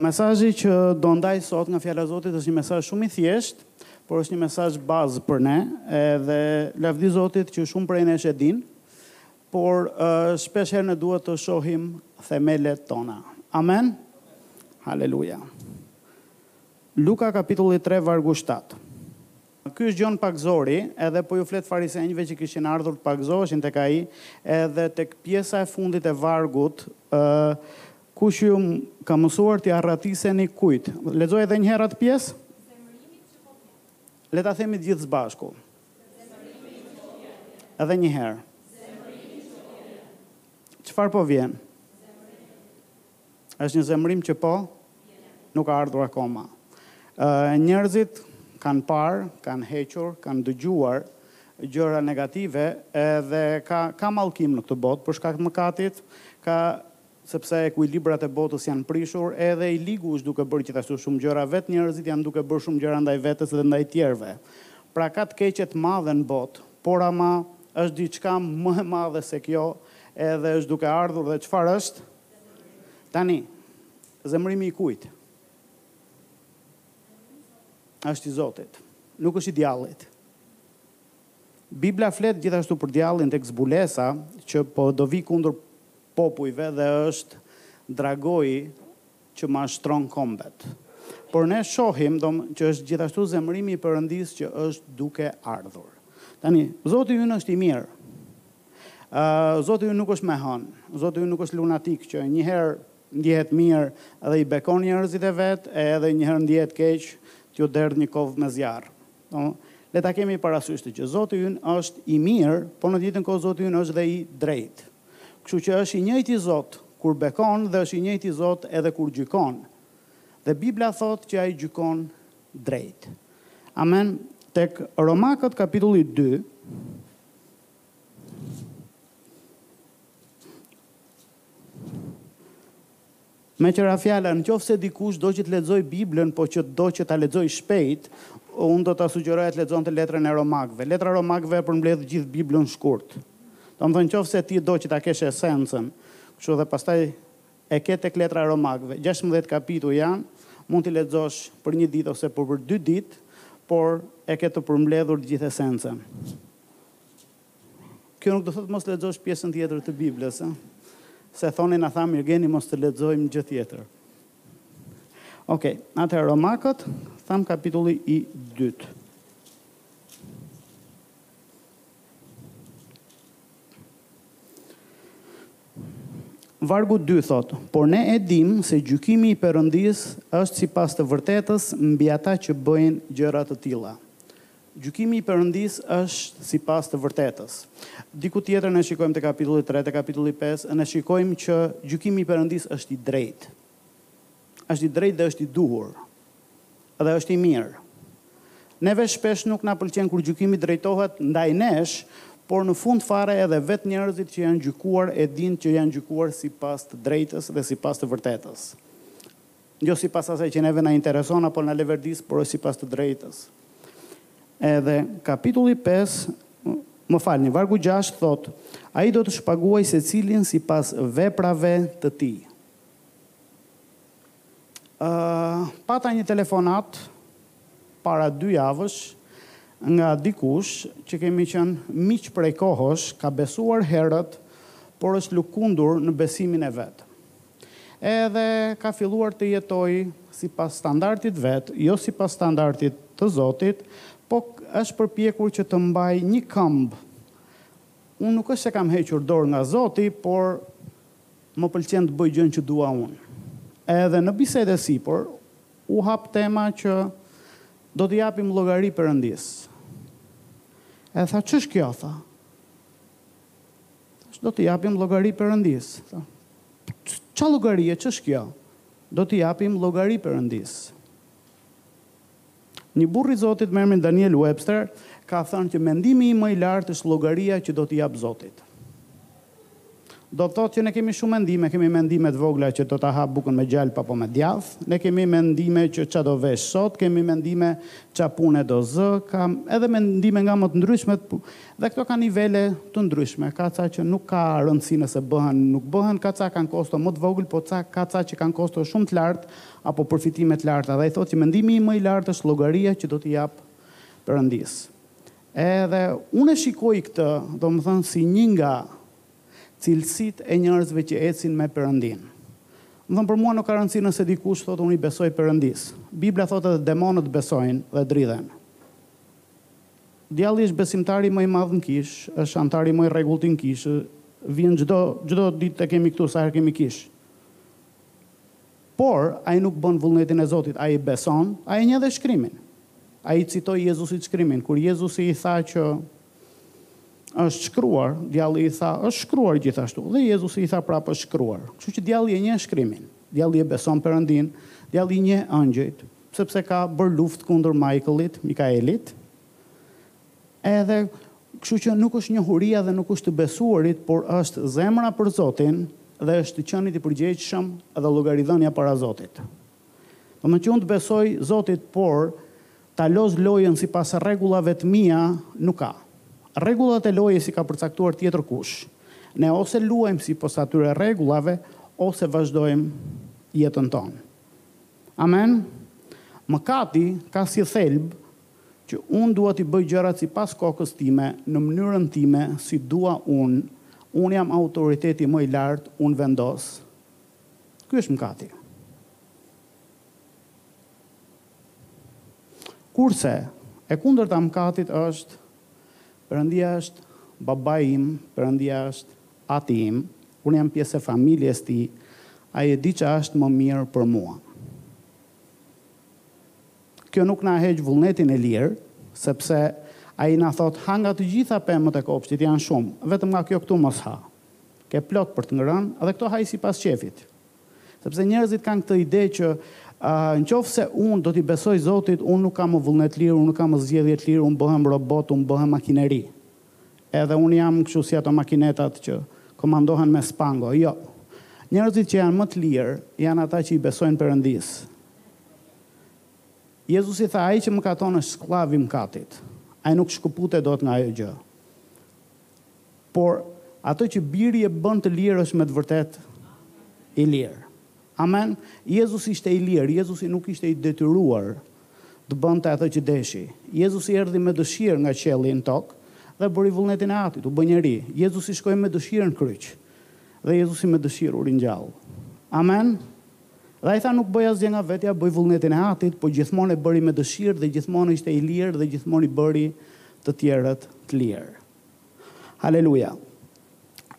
Mesazhi që do ndaj sot nga Fjala e Zotit është një mesazh shumë i thjeshtë, por është një mesazh bazë për ne, edhe lavdi Zotit që shumë prej nesh e dinë, por shpesh herë ne duhet të shohim themelet tona. Amen? Haleluja. Luka kapitulli 3 vargu 7. Ky është Gjon Pagëzori, edhe po ju flet farisenjve që kishin ardhur të pagëzoheshin tek ai, edhe tek pjesa e fundit e vargut, ë Kush ju ka mësuar t'i arratiseni kujt? Lexoj edhe një herë atë pjesë? Zemërimit që po vjen. Le ta themi të gjithë së bashku. Zemërimit që po vjen. Edhe një herë. Zemërimit që po vjen. Çfarë po vjen? Është një zemërim që po, nuk ka ardhur akoma. Njerëzit kanë parë, kanë hequr, kanë dëgjuar gjëra negative edhe ka ka mallkim në këtë botë për shkak të mëkatit, ka sepse ekuilibrat e botës janë prishur, edhe i ligu është duke bërë gjithashtu shumë gjëra, vetë njerëzit janë duke bërë shumë gjëra ndaj vetes dhe ndaj tjerëve. Pra ka të keqe të madhe në botë, por ama është diçka më e madhe se kjo edhe është duke ardhur dhe çfarë është? Tani, zemërimi i kujt? Është i Zotit. Nuk është i djallit. Bibla flet gjithashtu për djallin tek zbulesa që po do vijë kundër popujve dhe është dragoi që mashtron kombet. Por ne shohim dom që është gjithashtu zemërimi i Perëndisë që është duke ardhur. Tani, Zoti ynë është i mirë. Zoti ynë nuk është me hënë. Zoti ynë nuk është lunatik që një herë ndjehet mirë dhe i bekon njerëzit e vet edhe një herë ndjehet keq t'ju derdhë një kovë me zjarr. Le ta kemi parasysh që Zoti ynë është i mirë, por në të njëjtën kohë Zoti ynë është dhe i drejtë. Kështu që është i njëjti Zot kur bekon dhe është i njëjti Zot edhe kur gjykon. Dhe Bibla thotë që ai gjykon drejt. Amen. Tek Romakët kapitulli dy, Meqë ra fjala, në qoftë se dikush do që të lexojë Biblën, po që do që ta lexojë shpejt, unë do ta sugjeroja të lexonte letrën e Romakëve. Letra e Romakëve e përmbledh gjithë Biblën shkurt. Domethënë, në qoftë se ti do që ta kesh esencën, kështu dhe pastaj e ke tek letra e Romakëve. 16 kapituj janë, mund t'i lexosh për një ditë ose për për dy ditë, por e ke të përmbledhur të gjithë esencën. Kjo nuk do thotë mos lexosh pjesën tjetër të Biblës, ë? Se thoni na tha Mirgeni mos të lexojmë gjë tjetër. Okej, okay, atëherë Romakët, thamë kapitulli i dytë. Vargu 2 thotë, por ne e dim se gjykimi i përëndis është si pas të vërtetës mbi ata që bëjnë gjëra të tilla. Gjykimi i Perëndisë është sipas të vërtetës. Diku tjetër ne shikojmë te kapitulli tre, te kapitulli pesë, ne shikojmë që gjykimi i Perëndisë është i drejtë. Është i drejtë dhe është i duhur. Dhe është i mirë. Neve shpesh nuk na pëlqen kur gjykimi drejtohet ndaj nesh, por në fund fare edhe vetë njerëzit që janë gjykuar e dinë që janë gjykuar sipas të drejtës dhe sipas të vërtetës. jo sipas asaj që neve na intereson apo na leverdis, por sipas të drejtës. Edhe kapitulli pesë, më fal, një, vargu gjashtë thotë, Ai do të shpaguajë secilin sipas veprave të tij. Ëh, pata një telefonatë Para dy javësh, nga dikush që kemi qenë miq prej kohësh, ka besuar herët, por është lëkundur në besimin e vet. Edhe ka filluar të jetojë sipas standardit të vet, jo sipas standardit të Zotit, po është përpjekur që të mbajë një këmbë. Unë nuk është se kam hequr dorë nga Zoti, por më pëlqen të bëj gjënë që dua unë. Edhe në bisedë e sipër, U hap tema që do t'i japim llogari Perëndisë. E tha, ç'është kjo, tha. Do t'i japim llogari Perëndisë. Tha, ç'a llogarie, ç'është kjo? Do t'i japim llogari Perëndisë. Një burrë i Zotit me emrin Daniel Webster ka thënë që mendimi im më i lartë është llogaria që do t'i jap Zotit. Do të thotë që ne kemi shumë mendime, kemi mendime të vogla që do ta ha bukën me gjalp apo me djathë, ne kemi mendime që ça do vesh sot, kemi mendime ça pune do zë, ka edhe mendime nga më të ndryshmet dhe këto kanë nivele të ndryshme, ka ca që nuk ka rëndësi nëse bëhen nuk bëhen, ka ca kanë kosto më të vogël po ca ka ca që kanë kosto shumë të lartë apo përfitime të larta dhe ai thotë që mendimi im më i lartë është llogaria që do t'i jap Perëndisë. Edhe unë e shikoj këtë, domethënë si një nga cilësitë e njerëzve që ecin me Perëndinë. Domethënë për mua nuk ka rëndësi nëse dikush thotë unë i besoj Perëndisë. Bibla thotë edhe demonët besojnë dhe dridhen. Djalli është besimtari më i madh në kishë, është anëtari më i rregullti në kishë, vjen çdo çdo ditë e kemi këtu sa herë kemi kishë. Por, ai nuk bën vullnetin e Zotit, ai beson, ai e njeh dhe Shkrimin. Ai i citoi Jezusit Shkrimin, kur Jezusi i tha që është shkruar, djalli i tha, është shkruar gjithashtu, dhe Jezusi i tha prapë është shkruar. Kështu që djalli e njeh Shkrimin, djalli e beson Perëndinë, djalli i njeh ëngjëjt, sepse ka bërë luftë kundër Michael-it, Mikaelit, Edhe kështu që nuk është njohuria dhe nuk është të besuarit, por është zemra për Zotin dhe është të qenit i përgjegjshëm dhe llogaridhënia para Zotit. Domethënë që unë t'i besoj Zotit, por ta loz lojën sipas rregullave të mia, nuk ka. Rregullat e lojës i ka përcaktuar tjetër kush. Ne ose luajmë sipas atyre rregullave, ose vazhdojmë jetën tonë. Amen? Mëkati ka si thelb që unë dua t'i bëj gjërat sipas kokës time, në mënyrën time, si dua unë, unë jam autoriteti më i lartë, unë vendos. Ky është mëkati. Kurse, e kundërta e mëkatit është, Perëndia është babai im, Perëndia është ati im, unë jam pjesë e familjes tij, ai e di ç'a është më e mirë për mua. Kjo nuk na heq vullnetin e lirë, sepse Ai na thotë, Ha nga të gjitha pemët e kopshtit, janë shumë, vetëm nga kjo këtu mos ha. Ke plot për të ngrënë edhe këto haji sipas qejfit. Sepse njerëzit kanë këtë ide që, në qoftë se unë do t'i besoj Zotit, unë nuk kam më vullnet të lirë, unë nuk kam më zgjedhje të lirë, unë bëhem robot, unë bëhem makineri. Edhe unë jam kështu si ato makinetat që komandohen me spango. Jo. Njerëzit që janë më të lirë janë ata që i besojnë Perëndisë. Jezusi tha, Ai që mëkaton është skllav i mëkatit. Ai nuk shkëputet dot nga ajo gjë. Por, atë që Biri e bën të lirë është me të vërtetë i lirë. Amen? Jezusi ishte i lirë. Jezusi nuk ishte i detyruar të bënte atë që deshi. Jezusi erdhi me dëshirë nga qielli në tokë dhe bëri vullnetin e Atit, u bë njeri. Jezusi shkoi me dëshirë në kryq dhe Jezusi me dëshirë u ringjall. Amen? Dhe ai tha nuk bëj asgjë nga vetja, bëj vullnetin e Atit, por gjithmonë e bëri me dëshirë dhe gjithmonë ishte i lirë dhe gjithmonë i bëri të tjerët të lirë. Haleluja.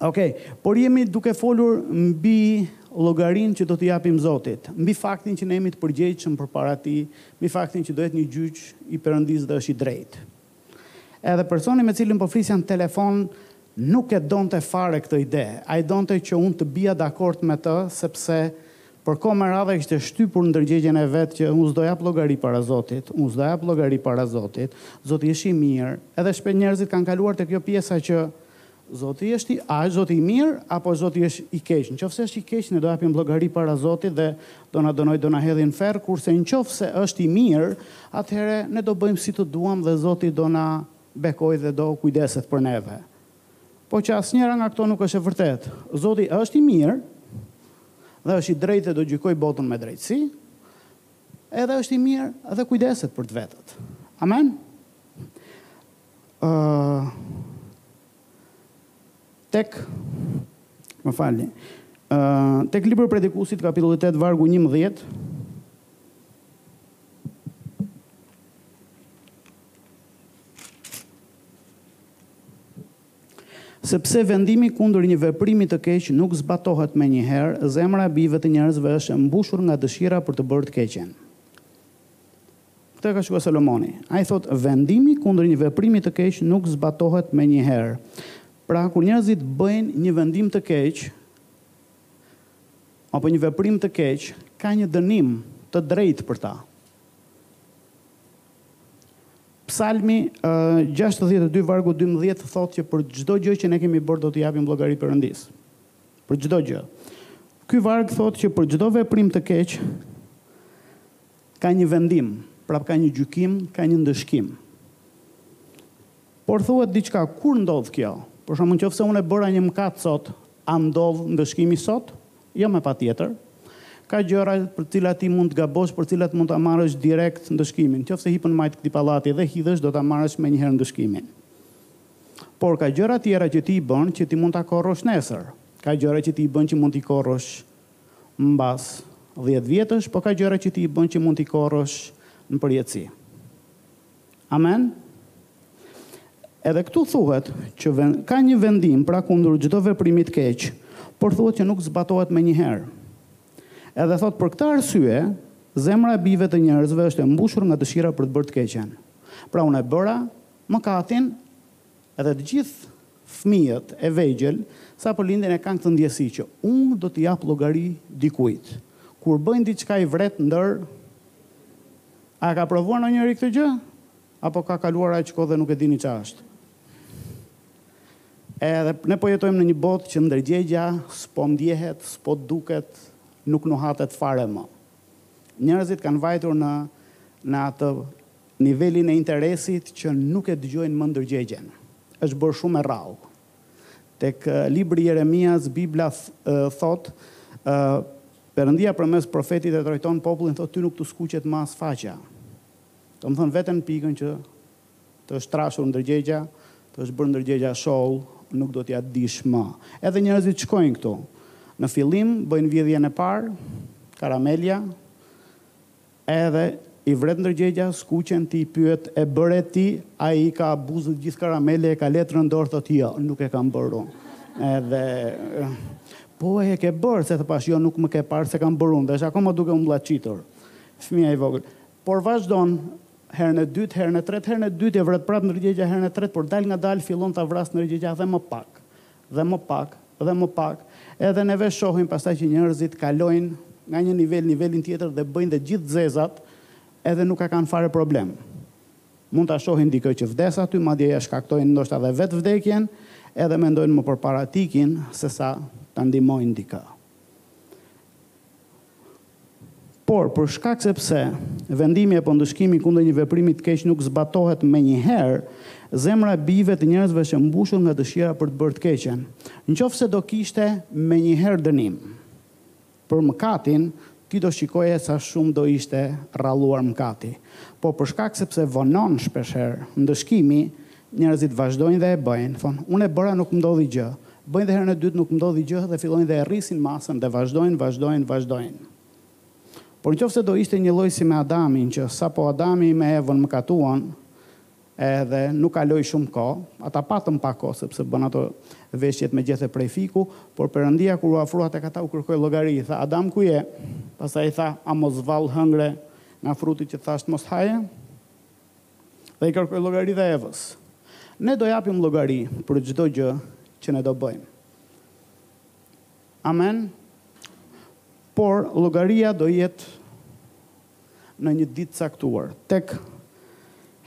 Okej, por jemi duke folur mbi llogarinë që do t'i japim Zotit, mbi faktin që ne jemi të përgjegjshëm përpara Tij, mbi faktin që do jetë një gjyq i Perëndisë dhe është i drejtë. Edhe personi me cilin po flisja në telefon nuk e donte fare këtë ide. Ai donte që unë të bija dakord me të, sepse për kohë me radhë e kishte shtypur ndërgjegjen e vet që unë s'do jap llogari para Zotit, unë s'do jap llogari para Zotit, Zoti është i mirë. Edhe shpesh njerëzit kanë kaluar te kjo pjesa që Zoti është i a është Zoti i mirë apo Zoti është i keq? Nëqoftëse është i keq ne do japim llogari para Zotit dhe do na dënojë do na hedhë në ferr kurse nëqoftëse është i mirë atëherë ne do bëjmë si të duam dhe Zoti do na bekojë dhe do kujdeset për neve po që asnjëra nga këto nuk është e vërtetë Zoti është i mirë dhe është i drejtë dhe do gjykojë botën me drejtësi edhe është i mirë dhe kujdeset për të vetët Amen Tek, më falni, tek Libri i Predikuesit, kapitulli tetë, vargu njëmbëdhjetë, Sepse vendimi kundër një veprimi të keq nuk zbatohet menjëherë, zemra e bijve të njerëzve është e mbushur nga dëshira për të bërë të keqen. Këtë e ka shkruar Solomoni. Ai thotë, Vendimi kundër një veprimi të keq nuk zbatohet menjëherë. Pra, kur njerëzit bëjnë një vendim të keq apo një veprim të keq, ka një dënim të drejtë për ta. Psalmi gjashtëdhjetë e dy vargu dymbëdhjetë thotë që për çdo gjë që ne kemi bërë do t'i japim llogari Perëndisë. Për çdo gjë. Ky varg thotë që për çdo veprim të keq Ka një vendim, pra ka një gjykim, ka një ndëshkim. Por thuhet diçka, kur ndodh kjo? Për shembull, nëqoftëse unë e bëra një mëkat sot, a ndodh ndëshkimi sot? Jo me patjetër. Ka gjëra për të cilat ti mund të gabosh, për të cilat mund ta marrësh direkt ndëshkimin. Nëse hipën majë të këtij pallati dhe hidhesh, do ta marrësh menjëherë ndëshkimin. Por ka gjëra tjera që ti i bën që ti mund ta korrësh nesër. Ka gjëra që ti i bën që mund t'i korrësh Mbas dhjetë vjetësh po ka gjëra që ti i bën që mund t'i korrësh në përjetësi. Amen? Edhe këtu thuhet që ka një vendim pra kundër çdo veprimi të keq, por thuhet që nuk zbatohet menjëherë. Edhe thotë për këtë arsye, zemra e bijve të njerëzve është e mbushur nga dëshira për të bërë të keqen. Pra unë e bëra mëkatin, Edhe të gjithë fëmijët e vegjël sapo lindin e kanë këtë ndjesi që unë do t'i jap llogari dikujt. Kur bëjnë diçka i vret ndër A e ka provuar ndonjëri këtë gjë? Apo ka kaluar aq kohë dhe nuk e dini ça është? Edhe ne po jetojmë në një botë që ndërgjegja s'po ndjehet, s'po duket, nuk nuhatet fare më. Njerëzit kanë vajtur në në atë Nivelin e interesit që nuk e dëgjojnë më ndërgjegjen. Është bërë shumë e rrallë. Tek libri i Jeremias Bibla thotë Perëndia përmes profetit e trajton popullin thotë ty nuk të skuqet më as faqja. Domethënë vete në pikën që të është trashur ndërgjegja, të është bërë ndërgjegja shollë, nuk do t'ia dish më. Edhe njerëzit shkojnë këtu. Në fillim bëjnë vjedhjen e parë, karamelja, Edhe i vret ndërgjegja skuqen ti pyet e bëre ti ai i ka buzët gjithë karamele e ka letrën në dorë thotë jo nuk e kam bërë unë edhe po e ke bërë se të pashë jo nuk më ke parë s'e kam bërë unë dhe është akoma duke u mbllaçitur fëmija i vogël por vazhdon herën e dytë herën e tretë herën e dytë e vret prapë ndërgjegja herën e tretë por dalëngadalë fillon ta vrasë ndërgjegja dhe më pak dhe më pak dhe më pak edhe neve shohim pastaj që njerëzit kalojnë nga një nivel nivelin tjetër dhe bëjnë të gjithë zezat edhe nuk e kanë fare problem mund ta shohin dikë që vdes aty madje ja shkaktojnë ndoshta dhe vetë vdekjen edhe mendojnë më përpara të ikin sesa ta ndihmojnë dikë Por, për shkak sepse vendimi apo ndëshkimi kundër një veprimi të keq nuk zbatohet menjëherë, zemra e bijve të njerëzve është e mbushur nga dëshira për të bërë të keqen. Nëqoftëse do kishte menjëherë dënim për mëkatin, ti do shikoje sa shumë do ishte rralluar mëkati. Por për shkak sepse vonon shpeshherë ndëshkimi, Njerëzit vazhdojnë dhe e bëjnë, thonë, unë e bëra nuk më ndodhi gjë, bëjnë dhe herën e dytë nuk më ndodhi gjë dhe fillojnë dhe e rrisin masën dhe vazhdojnë, vazhdojnë, vazhdojnë. Por nëqoftëse do ishte njëlloj si me Adamin që sapo Adami me Evën mëkatuan edhe nuk kaloi shumë kohë, ata patën pak kohë sepse bënë ato veshjet me gjethe prej fiku, por Perëndia kur u afrua tek ata u kërkoi llogari, i tha, Adam ku je? Pastaj i tha, a mos vallë hëngre nga fruti që thashë të mos haje? dhe i kërkoi llogari dhe Evës. Ne do japim llogari për çdo gjë që ne do bëjmë. Amen. Por llogaria do jetë në një ditë caktuar. Tek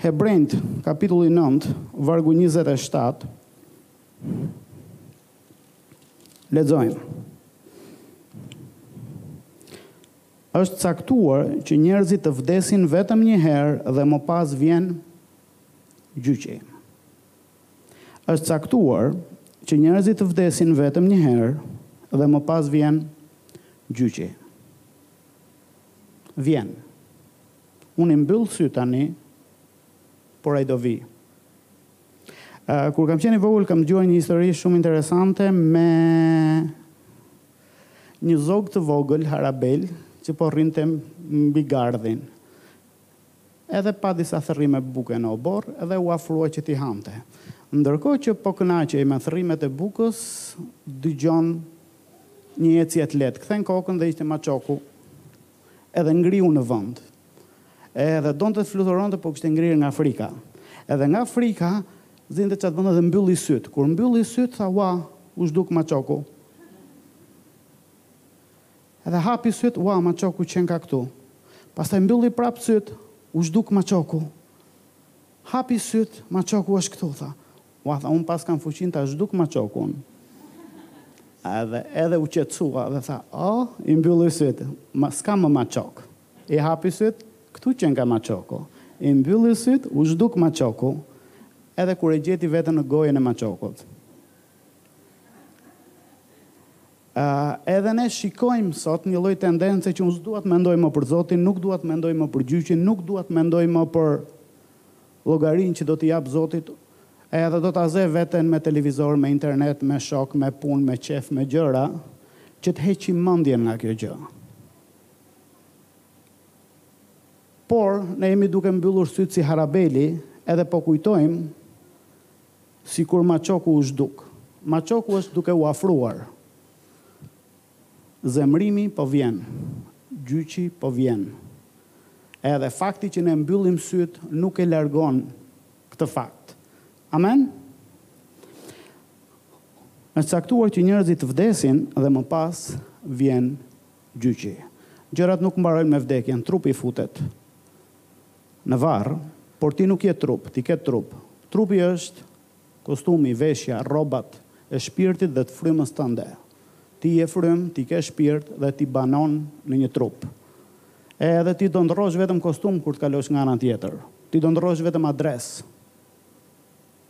Hebrenjtë, kapitulli 9, vargu 27, lexojmë. Është caktuar që njerëzit të vdesin vetëm një herë dhe më pas vjen gjyqi. Është caktuar që njerëzit të vdesin vetëm një herë dhe më pas vjen gjyqi. Vjen. Unë i mbyll sytë tani, por ai do vijë. Kur kam qenë i vogël kam dëgjuar një histori shumë interesante me Një zog i vogël harabel që po rrinte mbi gardhin. Edhe pa disa thërrime buke në oborr dhe u afrua që t'i hante. Ndërkohë që po kënaqej me thërrimet e bukës, dëgjon një ecje të lehtë. Kthen kokën dhe ishte Maçoku. Edhe ngriu në vend. Edhe donte të fluturonte, por kishte ngrirë nga frika. Edhe nga frika, s'dinte ça të bënte dhe mbylli sytë. Kur mbylli sytë, tha, Ua, u zhduk maçoku. Edhe hapi sytë, Ua, maçoku qenka këtu. Pastaj mbylli prapë sytë, U zhduk maçoku. Hapi sytë, Maçoku është këtu, tha. Ua tha unë paskam fuqinë ta zhduk maçokun. Edhe edhe u qetësua dhe tha, oh, i mbylli sytë, ma, s'ka më maçok. I hapi sytë, këtu qenka maçoku. I mbylli sytë, u zhduk maçoku, edhe kur e gjeti veten në gojën e maçokut. Uh, edhe ne shikojmë sot një lloj tendence që unë s'dua të mendoj më për Zotin, nuk dua të mendoj më për gjyqin, nuk dua të mendoj më për Llogarinë që do t'i jap Zotit edhe do ta ze veten me televizor, me internet, me shokë, me punë, me qejf, me gjëra që të heqim mendjen nga kjo gjë. Por, ne jemi duke mbyllur sytë si Harabeli edhe po kujtojmë sikur Maçoku u zhduk. Maçoku është duke u afruar. Zemërimi po vjen, gjyqi po vjen. Edhe fakti që ne mbyllim sytë nuk e largon këtë fakt. Amen? Është caktuar që njerëzit të vdesin dhe më pas vjen gjyqi. Gjërat nuk mbarojnë me vdekjen, trupi futet në varr, por ti nuk je trup, ti ke trup. Trupi është kostumi, veshja, rrobat e shpirtit dhe të frymës tënde. Ti je frymë, ti ke shpirt dhe ti banon në një trup. Edhe ti do ndërrosh vetëm kostum kur të kalosh nga ana tjetër. Ti do ndërrosh vetëm adresë.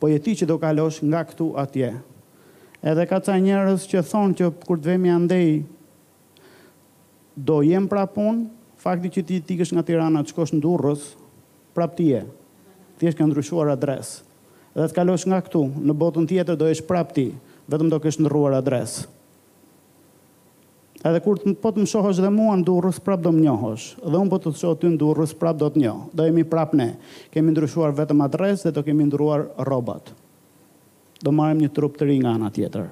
Po je ti që do kalosh nga këtu atje. Edhe ka ca njerëz që thonë që kur të vemi andej do jem prapë unë, fakti që ti të ikësh nga Tirana të shkosh në Durrës, prapë ti je. Thjesht ke ndryshuar adresë. Dhe të kalosh nga këtu, në botën tjetër do jesh prapë ti, vetëm do kesh ndërruar adresë. Edhe kur po të më shohësh dhe mua në Durrës, prapë do më njohësh. Dhe unë po të të shoh ty në Durrës, prapë do të të njoh. Do jemi prapë ne. Kemi ndryshuar vetëm adresë dhe do kemi ndërruar rrobat. Do marrim një trup të ri nga ana tjetër.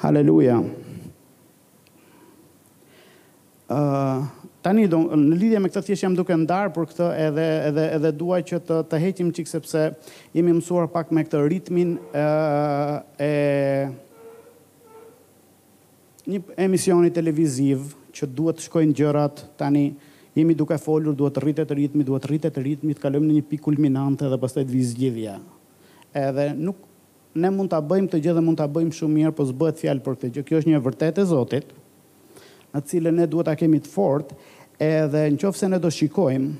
Haleluja! Tani do në lidhje me këtë thjesht jam duke ndarë për këtë edhe edhe edhe dua që të të heqim çik sepse jemi mësuar pak me këtë ritmin e, e një emisioni televiziv që duhet të shkojnë gjërat tani jemi duke folur duhet të rritet ritmi, duhet të rritet ritmi të kalojmë në një pikë kulminante dhe pastaj të vijë zgjidhja. Edhe nuk Ne mund ta bëjmë këtë gjë dhe mund ta bëjmë shumë mirë, por s'bëhet fjalë për këtë gjë. Kjo është një e vërtetë e Zotit, në të cilën ne duhet ta kemi të fortë, edhe në qoftë se ne do shikojmë,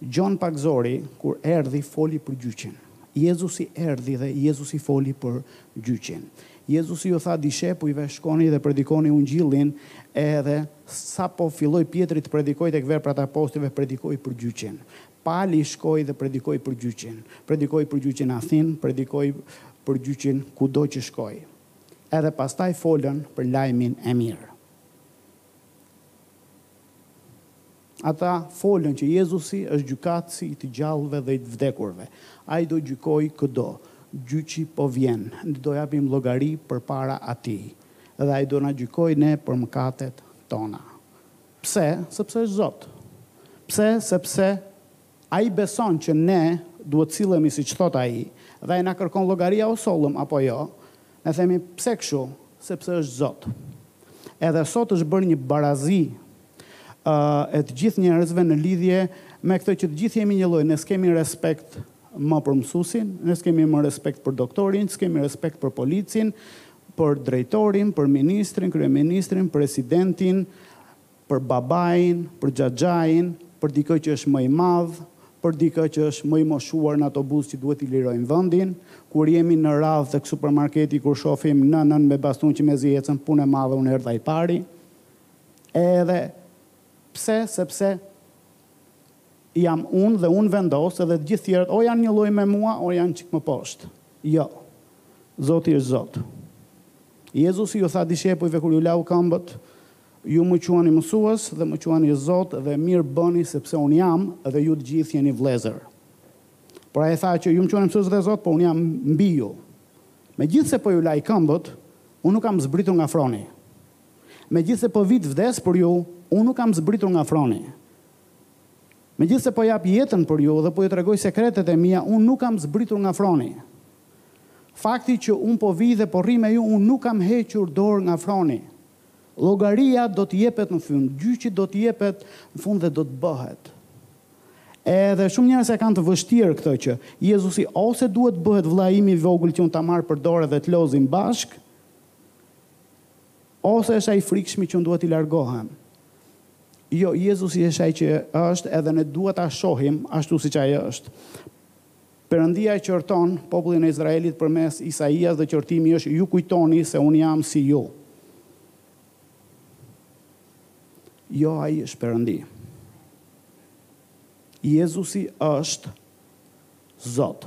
Gjon Pagëzori kur erdhi foli për gjyqin. Jezusi erdhi dhe Jezusi foli për gjyqin. Jezusi ju tha dishepujve shkoni dhe predikoni Ungjillin, edhe sapo filloi Pjetri të predikojë tek Veprat e Apostujve predikoi për gjyqin. Pali shkoi dhe predikoi për gjyqin. Predikoi për gjyqin Athinë, predikoi për gjyqin kudo që shkoi. Edhe pastaj folën për lajmin e mirë. Ata folën që Jezusi është gjykatësi i të gjallëve dhe i të vdekurve. Ai do gjykojë këdo. Gjyqi po vjen. Ne do japim llogari përpara atij. Dhe ai do na gjykojë ne për mëkatet tona. Pse? Sepse është Zot. Pse? Sepse Ai beson që ne duhet të sillemi siç thotë Ai, dhe Ai na kërkon llogari a u sollëm apo jo. Ne themi, Pse kështu? Sepse është Zot. Edhe sot është bërë një barazi e të gjithë njerëzve në lidhje me këtë që të gjithë jemi njëlloj, ne s'kemi respekt më për mësuesin, ne s'kemi më respekt për doktorin, s'kemi respekt për policin, për drejtorin, për ministrin, kryeministrin, presidentin, për babain, për xhaxhain, për dikë që është më i madh, për dikë që është më i moshuar në autobus që duhet t'i lirojmë vendin, kur jemi në radhë tek supermarketi kur shohim nënën me bastun që mezi ecën punë e madhe unë erdha i pari edhe pse sepse Jam unë dhe unë vendos dhe të gjithë tjerët o janë njëlloj me mua o janë çik më poshtë. Jo. Zoti është Zot. Jezusi ju tha dishepujve kur ju lau këmbët, Ju më quani mësues dhe më quani Zot dhe mirë bëni sepse unë jam dhe ju të gjithë jeni vëllezër. Por ai tha që ju më quani mësues dhe Zot, por unë jam mbi ju. Megjithëse po ju laj këmbët, unë nuk kam zbritur nga froni. Megjithëse po vij të vdes për ju, unë nuk kam zbritur nga froni. Megjithëse po jap jetën për ju dhe po ju tregoj sekretet e mia, unë nuk kam zbritur nga froni. Fakti që unë po vij dhe po rri me ju, unë nuk kam hequr dorë nga froni. Llogaria do të jepet në fund, gjyqi do të jepet në fund dhe do të bëhet. Edhe shumë njerëz e kanë të vështirë këtë që Jezusi ose duhet të bëhet vëllai im i vogël që unë ta marr për dorë dhe të lozim bashkë, Ose është ai i frikshmi që unë duhet t'i largohem? Jo, Jezusi është ai që është edhe ne duhet ta shohim ashtu siç ai është. Perëndia e qorton popullin e Izraelit përmes Isaias dhe qortimi është ju kujtoni se unë jam si ju. Jo, ai është Perëndi. Jezusi është Zot.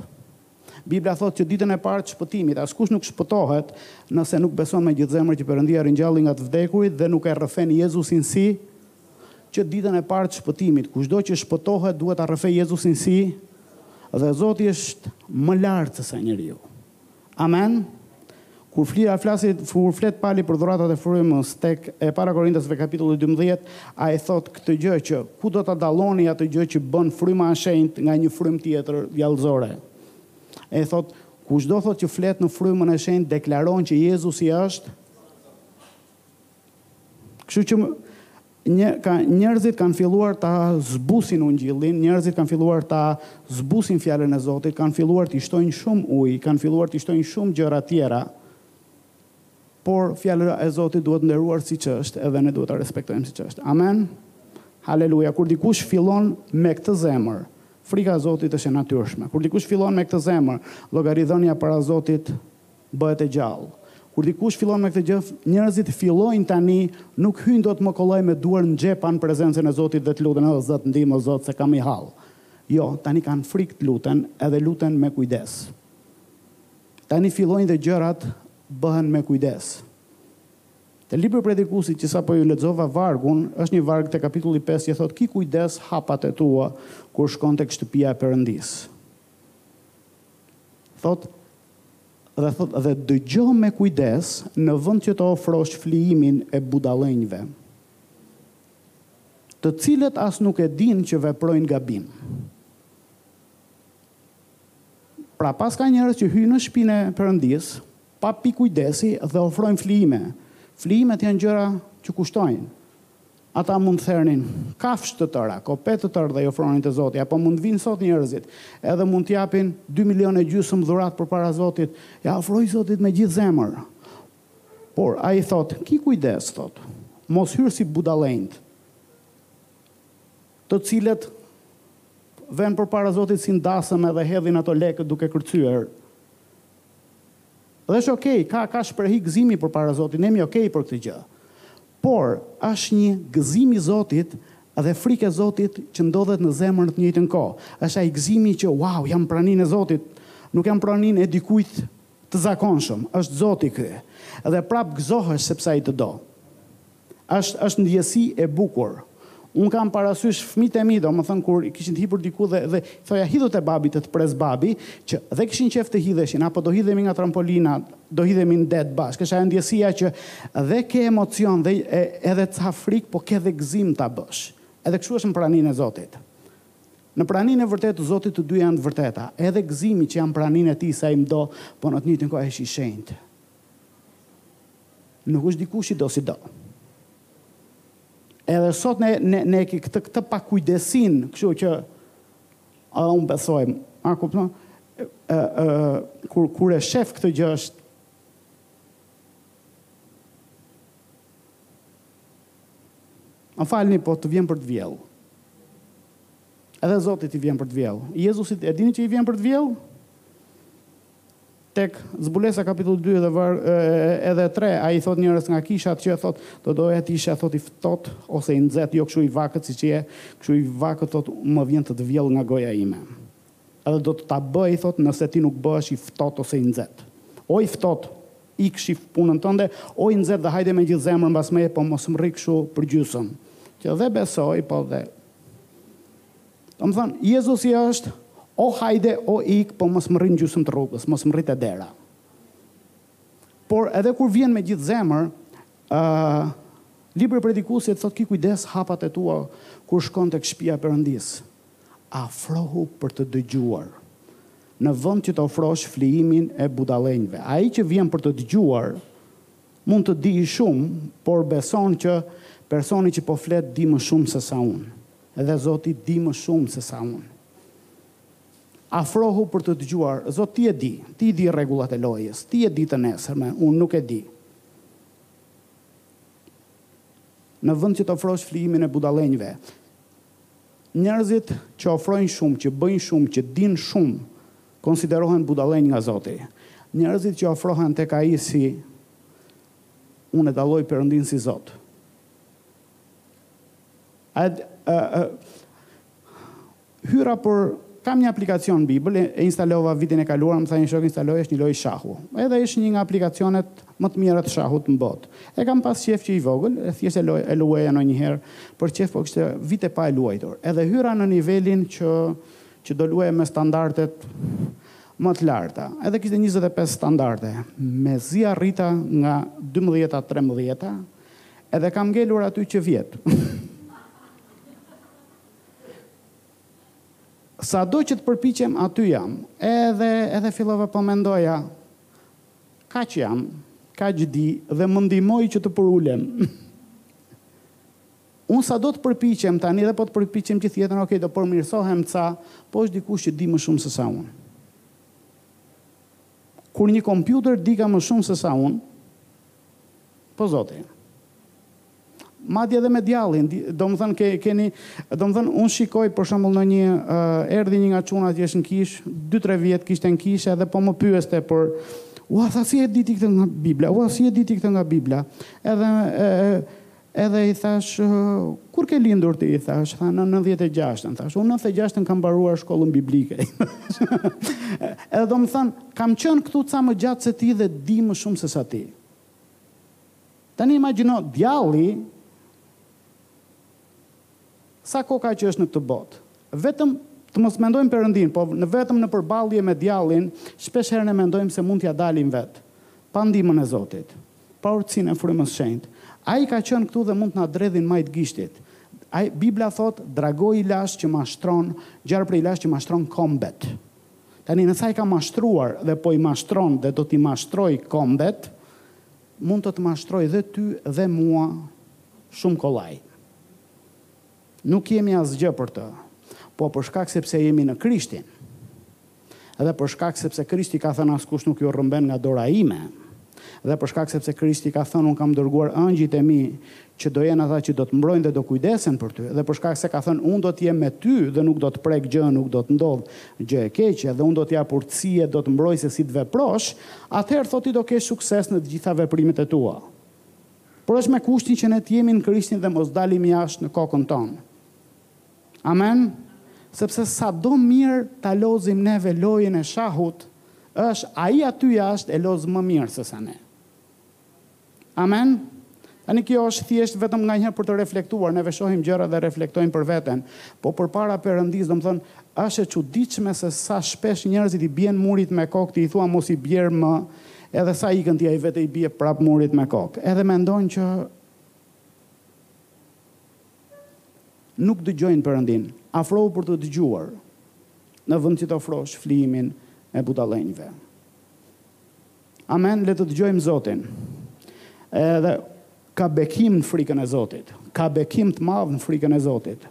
Bibla thotë që ditën e parë të shpëtimit, askush nuk shpëtohet nëse nuk beson me gjithë zemrën që Perëndia ringjalli nga të vdekurit dhe nuk e rrëfen Jezusin si që ditën e parë të shpëtimit, kushdo që shpëtohet duhet ta rrëfejë Jezusin si dhe Zoti është më lart sesa njeriu. Amen Kur flira flasi kur flet Pali për dhuratat e frymës tek e para Korintësve kapitulli dymbëdhjetë ai thotë këtë gjë që ku do ta dalloni atë gjë që bën fryma e shenjtë nga një frymë tjetër djallëzore ai thotë kushdo thotë që flet në frymën e shenjtë deklaron që Jezusi është kështu që Një ka njerëzit kanë filluar ta zbusin ungjillin, njerëzit kanë filluar ta zbusin fjalën e Zotit, kanë filluar t'i shtojnë shumë ujë, kanë filluar t'i shtojnë shumë gjëra të tjera. Por fjala e Zotit duhet nderuar siç është, edhe ne duhet ta respektojmë siç është. Amen. Haleluja. Kur dikush fillon me këtë zemër, frika e Zotit është e natyrshme. Kur dikush fillon me këtë zemër, llogaridhënia para Zotit bëhet e gjallë. Kur dikush fillon me këtë gjë, njerëzit fillojnë tani nuk hyjnë dot më kollaj me duar n'xhepa n'prezencën e Zotit dhe të luten o Zot ndihmo Zot se kam i hall. Jo, tani kanë frikë të luten edhe luten me kujdes. Tani fillojnë dhe gjërat bëhen me kujdes. Te libri i Predikuesit që sapo ju lexova vargun, është një varg te kapitulli pesë që thotë ki kujdes hapat e tua kur shkon tek shtëpia e Perëndisë. Thotë Dhe thotë dhe dëgjo me kujdes në vend që të ofrosh flijimin e budallenjve të cilët as nuk e dinë që veprojnë gabim. Pra paska njerëz që hyjnë në shpinë e Perëndisë pa pikë kujdesi dhe ofrojnë flijime. Flijimet janë gjëra që kushtojnë. Ata mund të thernin kafshë të tëra, kope të tërë dhe i ofronin te Zoti, apo mund të vijnë sot njerëzit edhe mund të japin dy milionë e gjysmë dhuratë përpara Zotit, ia ofroj Zotit me gjithë zemër. Por Ai thotë, ki kujdes, thotë, mos hyr si budallenjtë, të cilët venë përpara Zotit si në dasëm edhe hedhin ato lekët duke kërcyer. Dhe është ok, ka ka shprehi gëzimi përpara Zotit, ne jemi ok për këtë gjë. Por, është një gëzim i Zotit dhe frikë e Zotit që ndodhet në zemër në të njëjtën kohë. Është ai gëzimi që, wow, jam në praninë e Zotit, nuk jam në praninë e dikujt të zakonshëm, është Zoti ky. Dhe prapë gëzohesh sepse ai të do. Është është ndjesi e bukur. Unë kam parasysh fëmijët e mi, domethënë kur kishin hipur diku dhe dhe thoja hidhu te babi të të pres babi, që dhe kishin qejf të hidheshin, apo do hidhemi nga trampolina, do hidhemi në det bashkë. Është ajo ndjesia që edhe ke emocion dhe edhe ca frikë, po ke dhe gëzim ta bësh. Edhe kështu është në praninë e Zotit. Në praninë e vërtetë të Zotit të dyja janë të vërteta. Edhe gëzimi që jam në praninë e Tij se Ai më do, po në të njëjtën kohë është i shenjtë. Nuk është dikush i dosido. Edhe sot ne ne ne këtë këtë pakujdesinë, kështu që a un besoj, a kupton? Ë ë kur kur e shef këtë gjë është Më falni, po të vjen për të vjellë. Edhe Zotit i vjen për të vjellë. Jezusit e dini që i vjen për të vjellë? Tek Zbulesa kapitulli dy dhe var, edhe tre, a i thot njërës nga kishat që thot, do doja të ishe thot i ftohtë ose i nxehtë, jo këshu i vakët siç je, këshu i vakët thot më vjen të të vjell nga goja ime. Edhe do të ta bëj thot nëse ti nuk bëhesh i ftohtë ose i nxehtë. O i ftohtë, ik shif punën tënde, o i nxehtë dhe hajde me gjithë zemër mbas meje po mos më rri këshu përgjysëm. Që dhe besoj po dhe. Domethënë, Jezusi është o hajde, o ik, po mos më rri në gjysëm të rrugës, mos më rri te dera. Por edhe kur vjen me gjithë zemër, uh, libri i predikuesit thot ki kujdes hapat e tua kur shkon tek shpia e Perëndisë. Afrohu për të dëgjuar. Në vend që të ofrosh flijimin e budallenjve. Ai që vjen për të dëgjuar, Mund të dijë shumë, por beson që personi që po flet di më shumë se sa unë. Edhe Zoti di më shumë se sa unë. Afrohu për të dëgjuar, Zot ti e di, ti i di rregullat e lojës, ti e di të nesërmen, unë nuk e di. Në vend që të ofrosh flijimin e budallenjve, njerëzit që ofrojnë shumë, që bëjnë shumë, që dinë shumë, Konsiderohen budallenj nga Zoti. Njerëzit që afrohen tek ai si Unë e dalloj Perëndinë si Zot. A e, e, e hyra por kam një aplikacion në Bibël e, e instalova vitin e kaluar, më tha një shok instaloj është një lojë shahu. Edhe është një nga aplikacionet më të mira të shahut në botë. E kam pas qejf që i vogël, e thjesht e loj e luaja ndonjëherë për qejf, po kishte vite pa e luajtur. Edhe hyra në nivelin që që do luaja me standardet më të larta, edhe kishte njëzet e pesë standarde, mezi arrita nga dymbëdhjeta trembëdhjeta, edhe kam ngelur aty që vjet. Sado që të përpiqem, aty jam. Edhe edhe fillova po mendoja, kaq jam, kaq di dhe më ndihmoi që të përulem. Unë sado të përpiqem tani dhe po të përpiqem gjithë jetën, ok, do përmirësohem ca, po është dikush që di më shumë se sa unë. Kur një kompjuter dika më shumë se sa unë, po zoti. Madje edhe me djallin, domethënë ke keni, domethënë unë shikoj për shembull në një uh, erdhi një nga çunat që është në kish, 2-3 vjet kishte në kish edhe po më pyeste për Ua, tha si e diti këtë nga Biblia, ua, si e diti këtë nga Biblia. Edhe, e, Edhe i thash, Kur ke lindur ti? i thash. Tha, Në nëntëdhjetë e gjashtën. Thash, Unë në nëntëdhjetë e gjashtën kam mbaruar shkollën biblike, i thash. Edhe domethënë, kam qenë këtu ca më gjatë se ti dhe di më shumë sesa ti. Tani imagjino, djalli Sa kohë ka që është në këtë botë. Vetëm Të mos mendojmë Perëndinë, po në vetëm në përballje me djallin, shpesh herë ne mendojmë se mund t'ia dalim vetë, pa ndihmën e Zotit, pa urtësinë e Frymës së Shenjtë. Ai ka qenë këtu dhe mund të na dredhi në majë të gishtit. Ai, Bibla thotë, dragoi i lashtë që mashtron, gjarpri i lashtë që mashtron kombet. Tani, nëse ai ka mashtruar dhe po i mashtron dhe do t'i mashtrojë kombet, mund të të mashtrojë dhe ty dhe mua shumë kollaj. Nuk jemi asgjë për të, po për shkak sepse jemi në Krishtin, dhe për shkak sepse Krishti ka thënë askush nuk ju rrëmben nga dora ime, dhe për shkak sepse Krishti ka thënë unë kam dërguar ëngjëjt e mi që do jenë ata që do të mbrojnë dhe do kujdesen për ty, dhe për shkak se ka thënë unë do të jem me ty dhe nuk do të prekë gjë, nuk do të ndodhë gjë e keqe dhe unë do të jap urtësi e do të mbroj se si të veprosh, atëherë thotë ti do kesh sukses në të gjitha veprimet e tua. Por është me kushtin që ne të jemi në Krishtin dhe mos dalim jashtë në kokën tonë. Amen? Sepse sado mirë ta lozim neve lojën e shahut, është ai aty jashtë e loz më mirë se sa ne. Amen? Tani kjo është thjesht vetëm nga njëherë për të reflektuar, neve shohim gjëra dhe reflektojmë për veten, po përpara Perëndisë, domethënë, është e çuditshme se sa shpesh njerëzit i bien murit me kokë ti i thua mos i bjer më, Edhe sa ikën ti ai vete i bie prap murit me kokë. Edhe mendon që nuk dëgjojnë Perëndinë. Afrohu për të dëgjuar në vend që të ofrosh flijimin e budallenjve. Amen, le të dëgjojmë Zotin. Edhe ka bekim në frikën e Zotit. Ka bekim të madh në frikën e Zotit.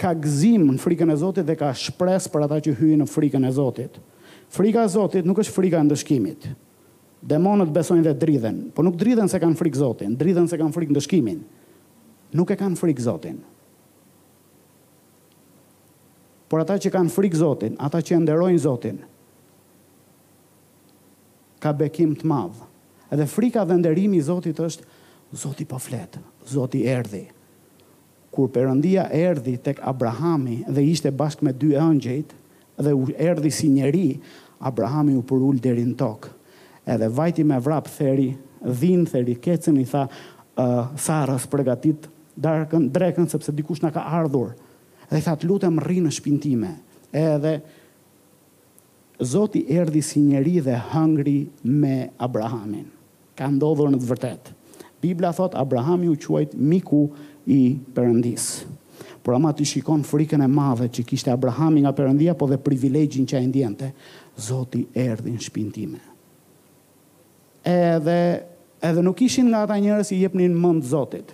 Ka gëzim në frikën e Zotit dhe ka shpresë për ata që hyjnë në frikën e Zotit. Frika e Zotit nuk është frika e ndëshkimit. Demonët besojnë dhe dridhen, por nuk dridhen se kanë frikë Zotin, dridhen se kanë frikë ndëshkimin. Nuk e kanë frikë Zotin. Por ata që kanë frikë Zotin, ata që e nderojnë Zotin, ka bekim të madh. Edhe frika dhe nderimi i Zotit është Zoti po flet, Zoti erdhi. Kur Perëndia erdhi tek Abrahami dhe ishte bashkë me dy engjëjt dhe u erdhi si njeri, Abrahami u përul deri në tokë. Edhe vajti me vrap theri, dhinë theri, kecën i tha Sarës, Përgatit darkën, drekën, sepse dikush na ka ardhur. Dhe i tha, Të lutem rri në shpinë time. Edhe. Zoti erdhi si njeri dhe hëngri me Abrahamin. Ka ndodhur në të vërtetë. Bibla thotë Abrahami u quajt miku i Perëndisë. Por ama ti shikon frikën e madhe që kishte Abrahami nga Perëndia po dhe privilegjin që ai ndjente. Zoti erdhi në shpinë time. Edhe edhe nuk ishin nga ata njerëz që i jepnin mend Zotit.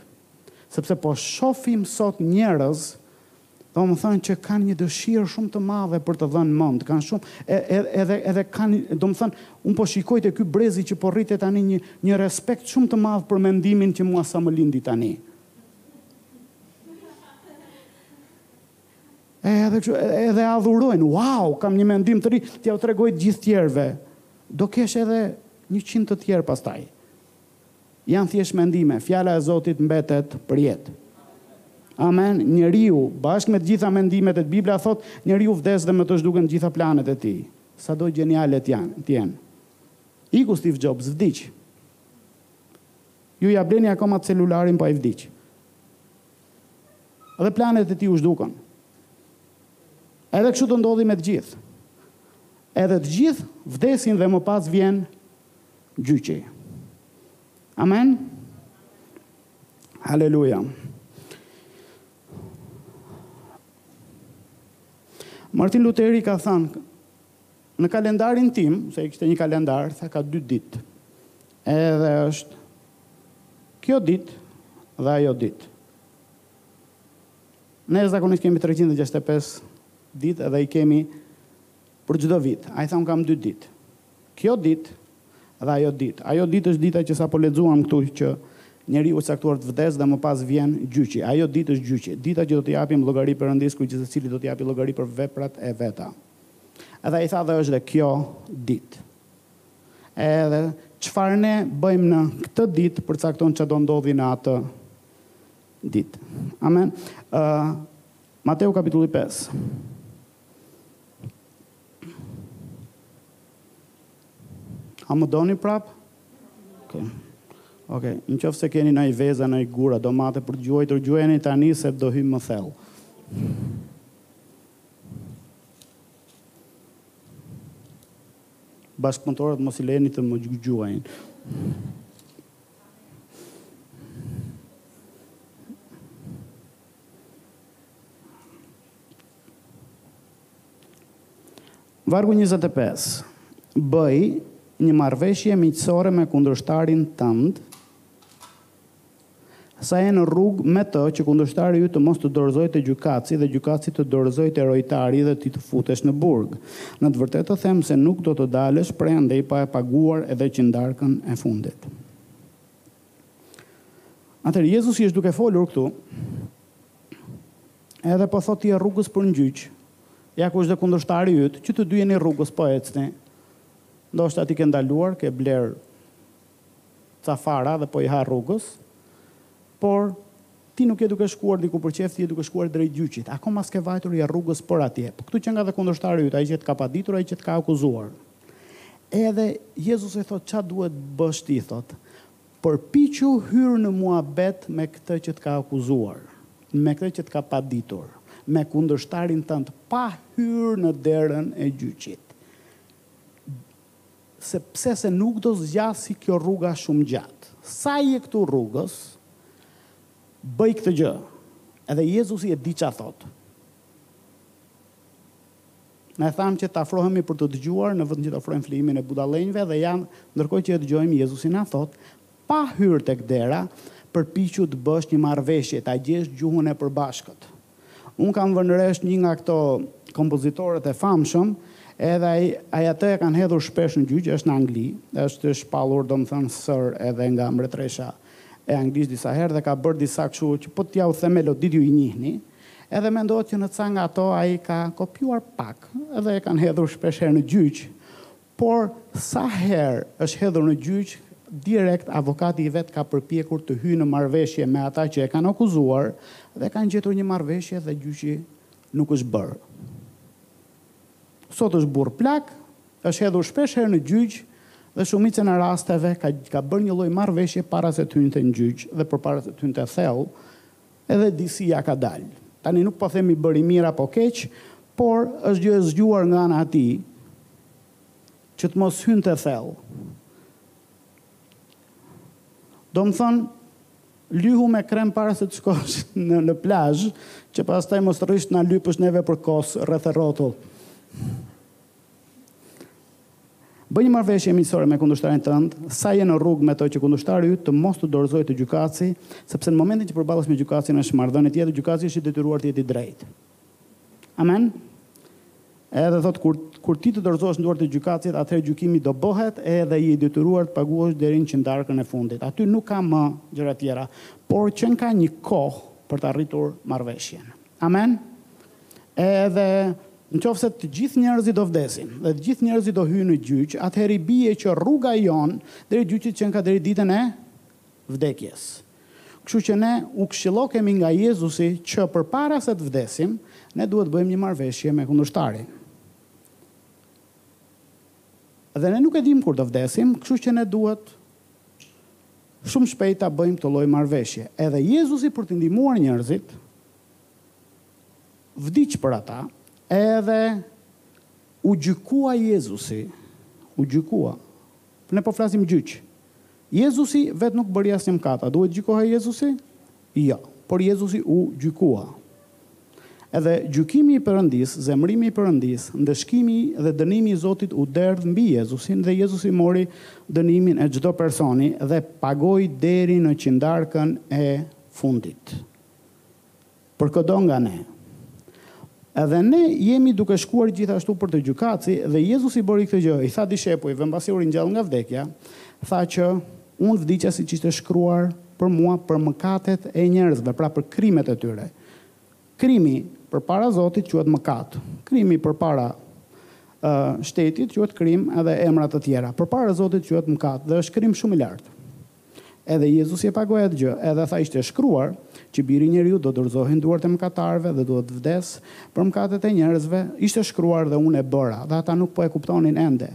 Sepse po shohim sot njerëz Domethënë që kanë një dëshirë shumë të madhe për të dhënë mend, kanë shumë e, e, edhe edhe kanë, domethënë, unë po shikoj te ky brezi që po rritet tani një një respekt shumë të madh për mendimin që mua sa më lindi tani. E, edhe kështu, e, edhe adhurojnë, wow, kam një mendim të ri, t'jua tregoj të gjithë tjerëve. Do kesh edhe 100 të tjerë pastaj. Janë thjesht mendime, fjala e Zotit mbetet për jetë. Amen, njeriu, bashkë me të gjitha mendimet e tij Bibla thotë, njeriu vdes dhe me të zhduken të gjitha planet e tij, sado gjeniale të janë, të jenë. Iku Steve Jobs, vdiq. Ju ja bleni akoma celularin, po ai vdiq. Dhe planet e tij u zhdukën. Edhe kështu do ndodhi me të gjithë. Edhe të gjithë vdesin dhe më pas vjen gjyqi. Amen. Haleluja. Martin Luteri ka thënë në kalendarin tim, se e kishte një kalendar, tha ka dy ditë. Edhe është kjo ditë dhe ajo ditë. Ne zakonisht kemi 365 ditë edhe i kemi për çdo vit. Ai tha un kam dy ditë. Kjo ditë dhe ajo ditë. Ajo ditë është dita që sapo lexuam këtu që njeriu u caktua të vdesë dhe më pas vjen gjyqi. Ajo ditë është gjyqi, dita që do t'i japim llogari Perëndisë ku gjithsecili do të japi llogari për veprat e veta. Edhe ai tha dhe është dhe kjo ditë. Edhe çfarë ne bëjmë në këtë ditë përcakton ç'a do ndodhi në atë ditë. Amen. Ë Mateu kapitulli pesë. A më doni prap? Okej. Okej, në qoftë se keni ndonjë veza, ndonjë gura, domate për të gjuajtur, gjuajeni tani se do hyjmë më thellë. Bashkëpunëtorët mos i lejeni të më gjuajnë. Vargu njëzet e pesë, Bëj një marrëveshje miqësore me kundërshtarin tënd sa je në rrugë me të që kundërshtari yt të mos të dorëzojë te gjykatësi dhe gjykatësi të të dorëzojë te rojtari dhe ti të futesh në burg. Në të vërtetë të them se nuk do të dalësh prej andej pa e paguar edhe qindarkën e fundit. Atëherë Jezusi është duke folur këtu. Edhe po thotë ti je rrugës për në gjyq. Ja ku është dhe kundërshtari yt, që të dy jeni rrugës po ecni. Ndoshta ti ke ndaluar, ke blerë ca fara dhe po i ha rrugës. Por ti nuk je duke shkuar diku për qejf, ti je duke shkuar drejt gjyqit. Akoma s'ke vajtur, je rrugës për atje. Po këtu qenka dhe kundërshtari yt, ai që të ka paditur, ai që të ka akuzuar. Edhe Jezusi thotë, Ç'a duhet të bësh ti, thotë, Përpiqu hyr në muhabet me këtë që të ka akuzuar, me këtë që të ka paditur, me kundërshtarin tënd, pa hyrë në derën e gjyqit. Sepse se nuk do zgjasi kjo rruga shumë gjatë. Sa je këtu rrugës, bëj këtë gjë. Edhe Jezusi e di ç'a thotë. Ne thamë që të afrohemi për të dëgjuar në vend që të ofrojmë flijimin e budallenjve dhe ja, ndërkohë që e dëgjojmë Jezusin na thotë, pa hyrë tek dera, përpiqu të bësh një marrëveshje, ta gjesh gjuhën e përbashkët. Unë kam vënë re është një nga këto kompozitorët e famshëm, edhe ai ai atë e kanë hedhur shpesh në gjyq, është në Angli, është shpallur domethënë Sir edhe nga mbretëresha e Anglisë disa herë dhe ka bërë disa kështu që po t'jua them meloditë ju i njihni, Edhe mendohet që në ca nga to ai ka kopjuar pak dhe e kanë hedhur shpesh herë në gjyq. Por sa herë është hedhur në gjyq, direkt avokati i vet ka përpjekur të hyjë në marrëveshje me ata që e kanë akuzuar dhe kanë gjetur një marrëveshje dhe gjyqi nuk është bërë. Sot është burrë plak, është hedhur shpesh herë në gjyq dhe shumicën e rasteve ka ka bërë një lloj marrëveshje para se të hynte në gjyq dhe përpara se të hynte thellë, Edhe disi ja ka dal. Tani nuk po them i bëri mirë apo keq, por është gjë e zgjuar nga ana e tij që të mos hynte thellë. Domethënë, lyhu me krem para se të shkosh në, në plazh, që pastaj mos të rrish të na lypësh neve për kos rreth e rrotull. Bëj një marrëveshje miqësore me kundërshtarin tënd, sa je në rrugë me të që kundërshtari yt të mos të dorëzojë te gjykatësi, sepse në momentin që përballesh me gjykatësin është marrëdhënie tjetër, gjykatësi është i detyruar të jetë i drejtë. Amen? Edhe thotë kur kur ti të dorëzohesh në duart e gjykatësit, atëherë gjykimi do bëhet edhe je i detyruar të paguash deri në qindarkën e fundit. Aty nuk ka më gjëra tjera, por që ka një kohë për të arritur marrëveshjen. Amen? Edhe Nëqoftëse të gjithë njerëzit do vdesin dhe të gjithë njerëzit do hyjnë në gjyq, atëherë i bie që rruga e jonë drejt gjyqit qenka deri ditën e vdekjes. Kështu që ne u këshillokemi nga Jezusi që përpara se të vdesim, ne duhet të bëjmë një marrëveshje me kundërshtarin. Dhe ne nuk e dimë kur do vdesim, kështu që ne duhet shumë shpejt ta bëjmë këtë lloj marrëveshje. Edhe Jezusi për të ndihmuar njerëzit, vdiq për ata, edhe u gjykua Jezusi, u gjykua, ne po flasim gjyq, Jezusi vetë nuk bëri asnjë mëkat, a duhet të gjykohej Jezusi? Jo, por Jezusi u gjykua. Edhe gjykimi i Perëndisë, zemërimi i Perëndisë, ndëshkimi dhe dënimi i Zotit u derdh mbi Jezusin dhe Jezusi mori dënimin e çdo personi dhe pagoi deri në qindarkën e fundit. Për këdo nga ne. Edhe ne jemi duke shkuar gjithashtu për te gjykatësi dhe Jezusi bëri këtë gjë, i tha dishepujve mbasi u ringjall nga vdekja, tha që unë vdiqa siç ishte shkruar për mua për mëkatet e njerëzve, pra për krimet e tyre. Krimi përpara Zotit quhet mëkat. Krimi përpara shtetit quhet krim edhe emra të tjera. Përpara Zotit quhet mëkat dhe është krim shumë i lartë. Edhe Jezusi e pagoi atë gjë, edhe tha ishte shkruar, që Biri i njeriut do dorëzohet në duart e mëkatarëve dhe do të vdesë për mëkatet e njerëzve, ishte shkruar dhe unë e bëra, dhe ata nuk po e kuptonin ende.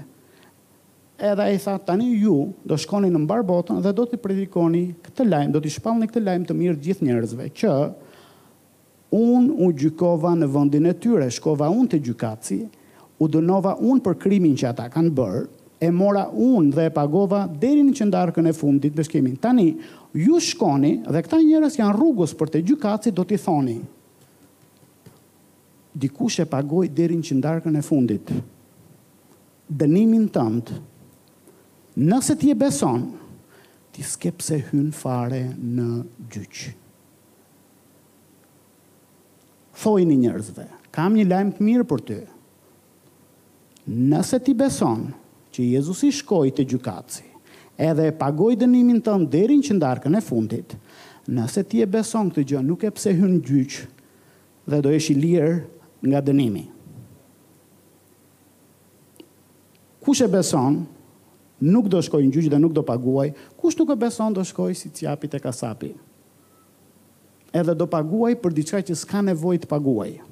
Edhe ai tha, tani ju do shkoni në mbarë botën dhe do t'i predikoni këtë lajm, do t'i shpallni këtë lajm të mirë gjithë njerëzve, që Unë u gjykova në vendin e tyre, shkova unë te gjykatësi, u dënova unë për krimin që ata kanë bërë, e mora unë dhe e pagova deri në qëndarkën e fundit ndëshkimin. Tani, ju shkoni dhe këta njerëz janë rrugës për te gjykatësi do t'i thoni, dikush e pagoi deri në qëndarkën e fundit dënimin tënd. Nëse ti e beson, ti s'ke pse hyn fare në gjyq. Thuajini njerëzve, Kam një lajm të mirë për ty. Nëse ti beson që Jezusi shkoi te gjykatësi edhe e pagoi dënimin tënd deri në qindarkën e fundit, nëse ti e beson këtë gjë nuk ke pse hyn në gjyq dhe do jesh i lirë nga dënimi. Kush e beson nuk do shkojë në gjyq dhe nuk do paguajë, kush nuk e beson do shkojë si cjapi te kasapi. edhe do paguajë për diçka që s'ka nevojë të paguajë.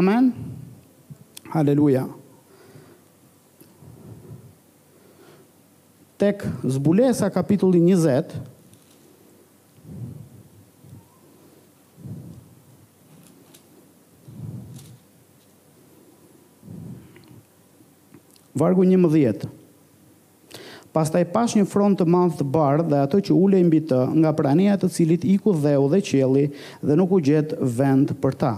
Amen. Haleluja. Tek zbulesa kapitulli 20, vargu 11. Pastaj pashë një fron të madh të bardhë dhe atë që ulej mbi të, nga prania e të cilit iku dheu dhe qielli dhe nuk u gjet vend për ta.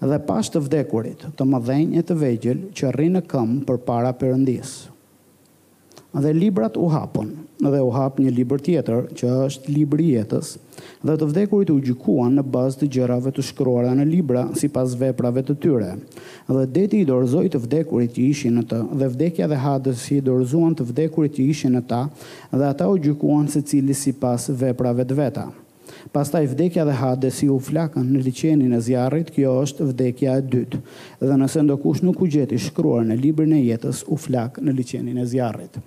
Dhe pashë të vdekurit, të mëdhenj e të vegjël, që rrinin në këmbë përpara Perëndisë. Dhe librat u hapën, dhe u hap një libër tjetër, që është libri i jetës, dhe të vdekurit u gjykuan në bazë të gjërave të shkruara në libra sipas veprave të tyre. Dhe deti i dorëzoi të vdekurit që ishin në të, dhe vdekja dhe Hadesi i dorëzuan të vdekurit që ishin në ta, dhe ata u gjykuan secili sipas veprave të veta. Pastaj vdekja dhe Hadesi u flakën në liqenin e zjarrit, kjo është vdekja e dytë. Dhe nëse ndokush nuk u gjet i shkruar në librin e jetës, u flak në liqenin e zjarrit.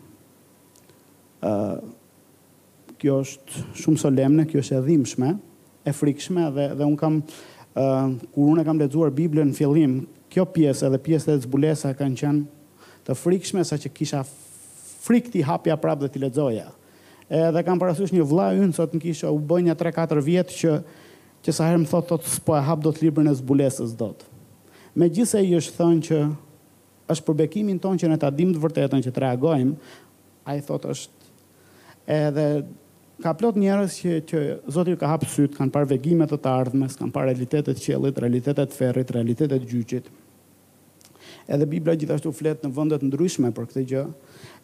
Kjo është shumë solemne, kjo është e dhimbshme, e frikshme dhe dhe unë kam kur unë e kam lexuar Biblën në fillim, kjo pjesë edhe pjesët te Zbulesa kanë qenë të frikshme saqë kisha frikë t'i hapja prapë dhe t'i lexoja. Edhe kam parasysh një vëlla unë sot në kishë u bë një tre katër vjet që që sa herë më thotë thotë s'po e hap dot librin e zbulesës dot. Megjithëse i është thënë që është për bekimin tonë që ne ta dimë të vërtetën që të reagojmë, ai thotë është Edhe ka plot njerëz që që Zoti ju ka hap sytë, kanë parë vegime të të ardhmes, kanë parë realitete të qiellit, realitete të ferrit, realitete të gjyqit. Edhe Bibla gjithashtu flet në vende të ndryshme për këtë gjë,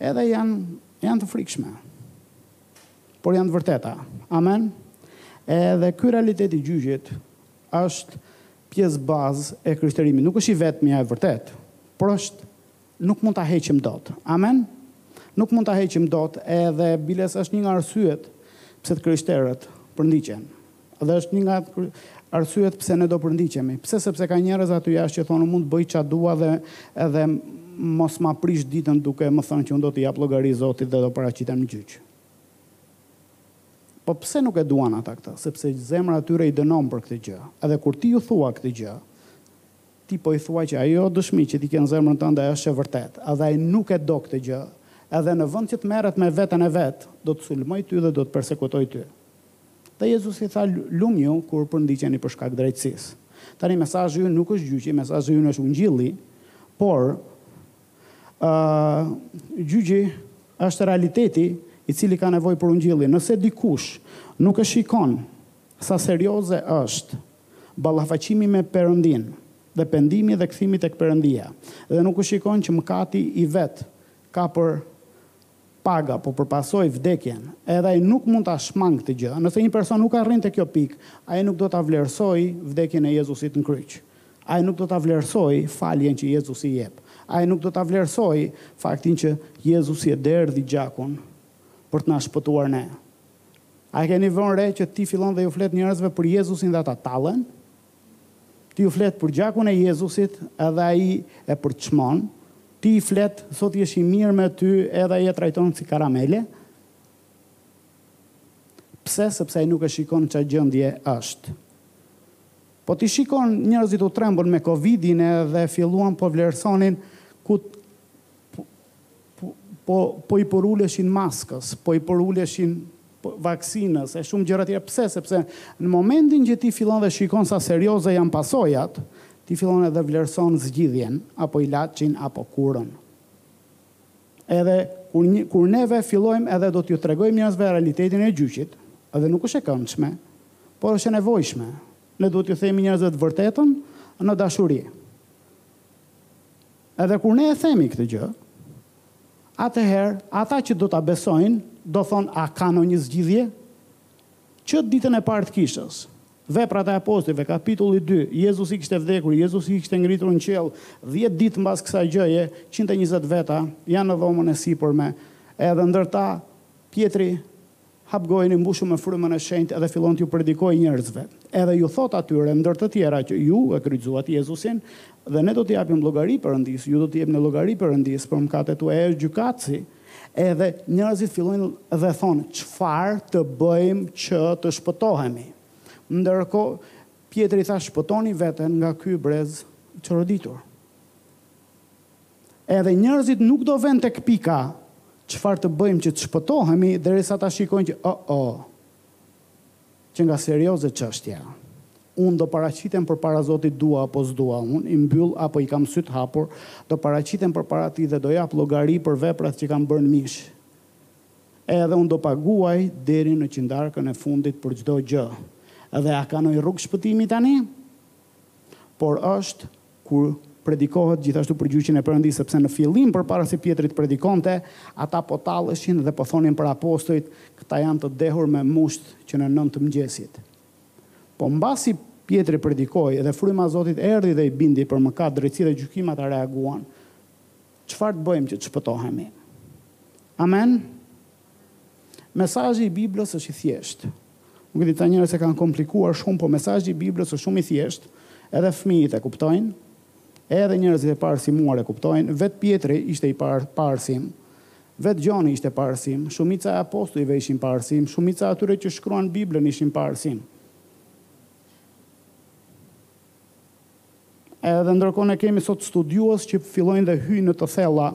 edhe janë janë të frikshme. Por janë të vërteta. Amen. Edhe ky realitet i gjyqit është pjesë bazë e krishterimit. Nuk është e vetmja e vërtetë, por është Nuk mund ta heqim dot. Amen? Nuk mund ta heqim dot edhe biles është një nga arsyet pse të krishterët përndiqen. Dhe është një nga arsyet pse ne do përndiqemi. Pse sepse ka njerëz aty jashtë që thonë mund të bëj ça dua dhe edhe mos ma prish ditën duke më thënë që unë do t'i jap llogari Zotit dhe do paraqitem në gjyq. Po pse nuk e duan ata këtë? Sepse zemra e tyre i dënon për këtë gjë. Edhe kur ti ju thua këtë gjë, Ti po i thua që ajo dëshmi që ti ke në zemrën tënde është e vërtetë, edhe ai nuk e do këtë gjë, edhe në vend që të merret me veten e vet, do të sulmojë ty dhe do të persekutojë ty. Dhe Jezusi tha, Lum ju, kur përndiqeni për shkak drejtësisë. Tani mesazhi ynë nuk është gjyqi, mesazhi ynë është Ungjilli, por ë gjyqi është realiteti i cili ka nevojë për Ungjillin. Nëse dikush nuk e shikon Sa serioze është ballafaqimi me Perëndinë dhe pendimi dhe kthimi tek Perëndia dhe nuk e shikon që mëkati i vet ka për pagë apo për pasojë vdekjen edhe ai nuk mund ta shmangë këtë gjë nëse një person nuk arrin te kjo pikë ai nuk do ta vlerësojë vdekjen e Jezusit në kryq ai nuk do ta vlerësojë faljen që Jezusi jep ai nuk do ta vlerësojë faktin që Jezusi e derdhi gjakun për të na shpëtuar ne. A e keni vënë re që ti fillon dhe ju flet njerëzve për Jezusin dhe ata tallen? Ti ju flet për gjakun e Jezusit edhe ai e përçmon, ti i flet, Zoti është i mirë me ty edhe ai e trajton si karamele? Pse? Sepse ai nuk e shikon ça gjendje është. Po ti shikon njerëzit u trembën me Covidin edhe filluan po vlerësonin ku po po i përuleshin maskës, po i përuleshin vaksinës e shumë gjëra tjera. Pse? Sepse në momentin që ti fillon dhe shikon sa serioze janë pasojat, ti fillon edhe vlerëson zgjidhjen, apo ilaçin, apo kurën. Edhe kur një, kur neve fillojmë edhe do t'ju tregojmë njerëzve realitetin e gjyqit, edhe nuk është e këndshme, por është e nevojshme. Ne duhet t'ju themi njerëzve të vërtetën në dashuri. Edhe kur ne e themi këtë gjë, atëherë ata që do ta besojnë do thonë a ka ndonjë zgjidhje? Që ditën e parë të kishës, Veprat e Apostujve, kapitulli dy, Jezusi kishte vdekur, Jezusi ishte ngritur në qiell, dhjetë ditë mbas kësaj gjëje, njëqind e njëzet veta janë në dhomën e sipërme, edhe ndër ta Pjetri hap gojën i mbushur me Frymën e Shenjtë edhe fillon t'ju predikojë njerëzve. Edhe ju thotë atyre, ndër të tjera, që ju e kryqëzuat Jezusin, dhe ne do t'i japim llogari Perëndisë, ju do t'i jepni llogari Perëndisë për mëkatet tuaja. Ai është gjykatësi. Edhe njerëzit fillojnë dhe thonë, Çfarë të bëjmë që të shpëtohemi? Ndërkohë, Pjetri tha, Shpëtoni veten nga ky brez i çoroditur. Edhe njerëzit nuk do vijnë tek pika çfarë të bëjmë që të shpëtohemi derisa ta shikojnë që oh-oh, qenka serioze çështja. Unë do paraqitem përpara Zotit dua apo s'dua, unë i mbyll apo i kam sytë hapur, do paraqitem përpara Tij dhe do jap llogari për veprat që kam bërë në mish. Edhe unë do paguaj deri në qindarkën e fundit për çdo gjë. Dhe a ka ndonjë rrugë shpëtimi tani? Por është kur predikohet gjithashtu për gjyqin e Perëndisë, sepse në fillim përpara se Pjetri të predikonte, ata po talleshin dhe po thonin për apostujt, këta janë të dehur me musht që në nëntë të mëngjesit. Po mbasi Pjetri predikoi dhe fryma e Zotit erdhi dhe i bindi për mëkat, drejtësi dhe gjykim ata reaguan, Çfarë të bëjmë që të shpëtohemi? Amen? Mesazhi i Biblës është i thjeshtë. Nuk e di pse njerëzit e kanë komplikuar shumë, por mesazhi i Biblës është shumë i thjeshtë. Edhe fëmijët e kuptojnë, edhe njerëzit e paarsimuar e kuptojnë. Vetë Pjetri ishte i pa, pa arsim. Vetë Gjoni ishte pa arsim, shumica e apostujve ishin pa arsim, shumica e atyre që shkruan Biblën ishin pa arsim. Edhe ndërkohë ne kemi sot studiues që fillojnë dhe hyjnë në të thella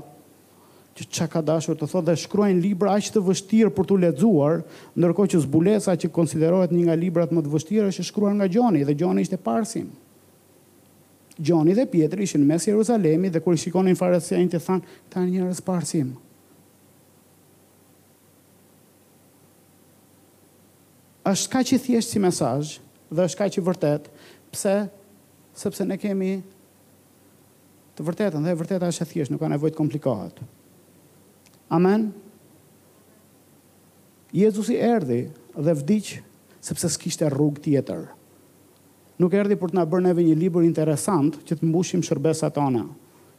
që ça ka dashur të thotë dhe shkruajnë libra aq të vështirë për t'u lexuar, ndërkohë që Zbulesa që konsiderohet një nga librat më të vështira është shkruar nga Gjoni dhe Gjoni ishte pa arsim. Gjoni dhe Pjetri ishin në mes Jeruzalemit dhe kur i shikonin farisenjtë i thanë, këta janë njerëz pa arsim. Është kaq i thjeshtë si mesazh dhe është kaq i vërtetë. Pse? Sepse ne kemi të vërtetën dhe e vërteta është e thjeshtë, nuk ka nevojë të komplikohet. Amen. Jezusi erdhi dhe vdiq sepse s'kishte rrugë tjetër. Nuk erdhi për të na bërë neve një libër interesant që të mbushim shërbesat tona.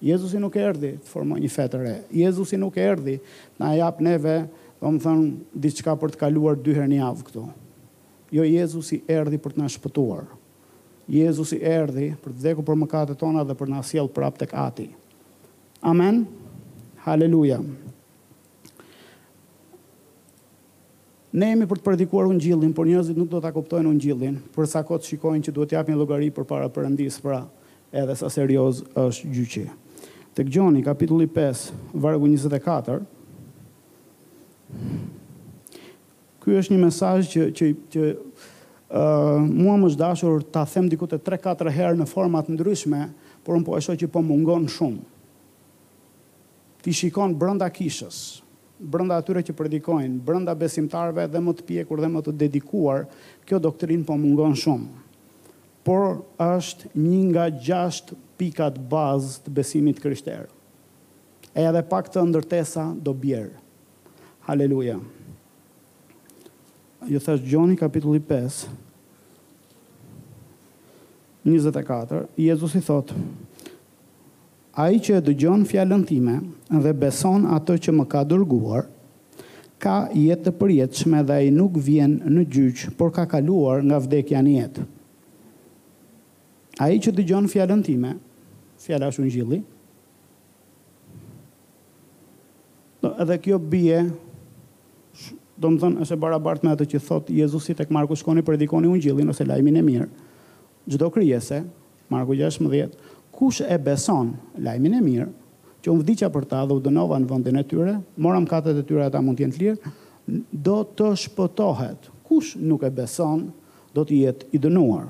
Jezusi nuk erdhi të formojë një fe të re. Jezusi nuk erdhi të na japë neve, domethënë, diçka për të kaluar dy herë në javë këtu. Jo, Jezusi erdhi për të na shpëtuar. Jezusi erdhi për të vdekur për mëkatet tona dhe për të na sjellë prapë tek Ati. Amen! Haleluja! Ne jemi për të predikuar Ungjillin, por njerëzit nuk do ta kuptojnë Ungjillin, për sa kohë të shikojnë që duhet të japin llogari përpara Perëndisë, pra, edhe sa serioz është gjyqi. Tek Gjoni, kapitulli pesë, vargu njëzet e katër, ky është një mesazh që, që, që mua më është dashur ta them diku të tre katër herë në forma të ndryshme, por unë po e shoh që po mungon shumë. Ti shikon brenda kishës, brenda atyre që predikojnë, brenda besimtarëve dhe më të pjekur dhe më të dedikuar, kjo doktrinë po mungon shumë. Por është një nga gjashtë pikat bazë të besimit të krishterë. E edhe pa këtë ndërtesa do bjerë. Haleluja. Ju thashë Gjoni kapitulli 5 24 Jezusi thotë Ai që e dëgjon fjalën time dhe beson atë që më ka dërguar, ka jetë të përjetshme dhe ai nuk vjen në gjyq, por ka kaluar nga vdekja në jetë. Ai që dëgjon fjalën time, fjala është Ungjilli, dhe kjo bie, domethënë është e barabartë me atë që thotë Jezusi tek Marku, shkoni predikoni Ungjillin ose Lajmin e Mirë, Çdo krijese, Marku gjashtëmbëdhjetë, kush e beson Lajmin e Mirë, që unë vdiqa për ta dhe u dënova në vendin e tyre, mora mëkatet e tyre ata mund të jenë të lirë, do të shpëtohet. Kush nuk e beson, do të jetë i dënuar.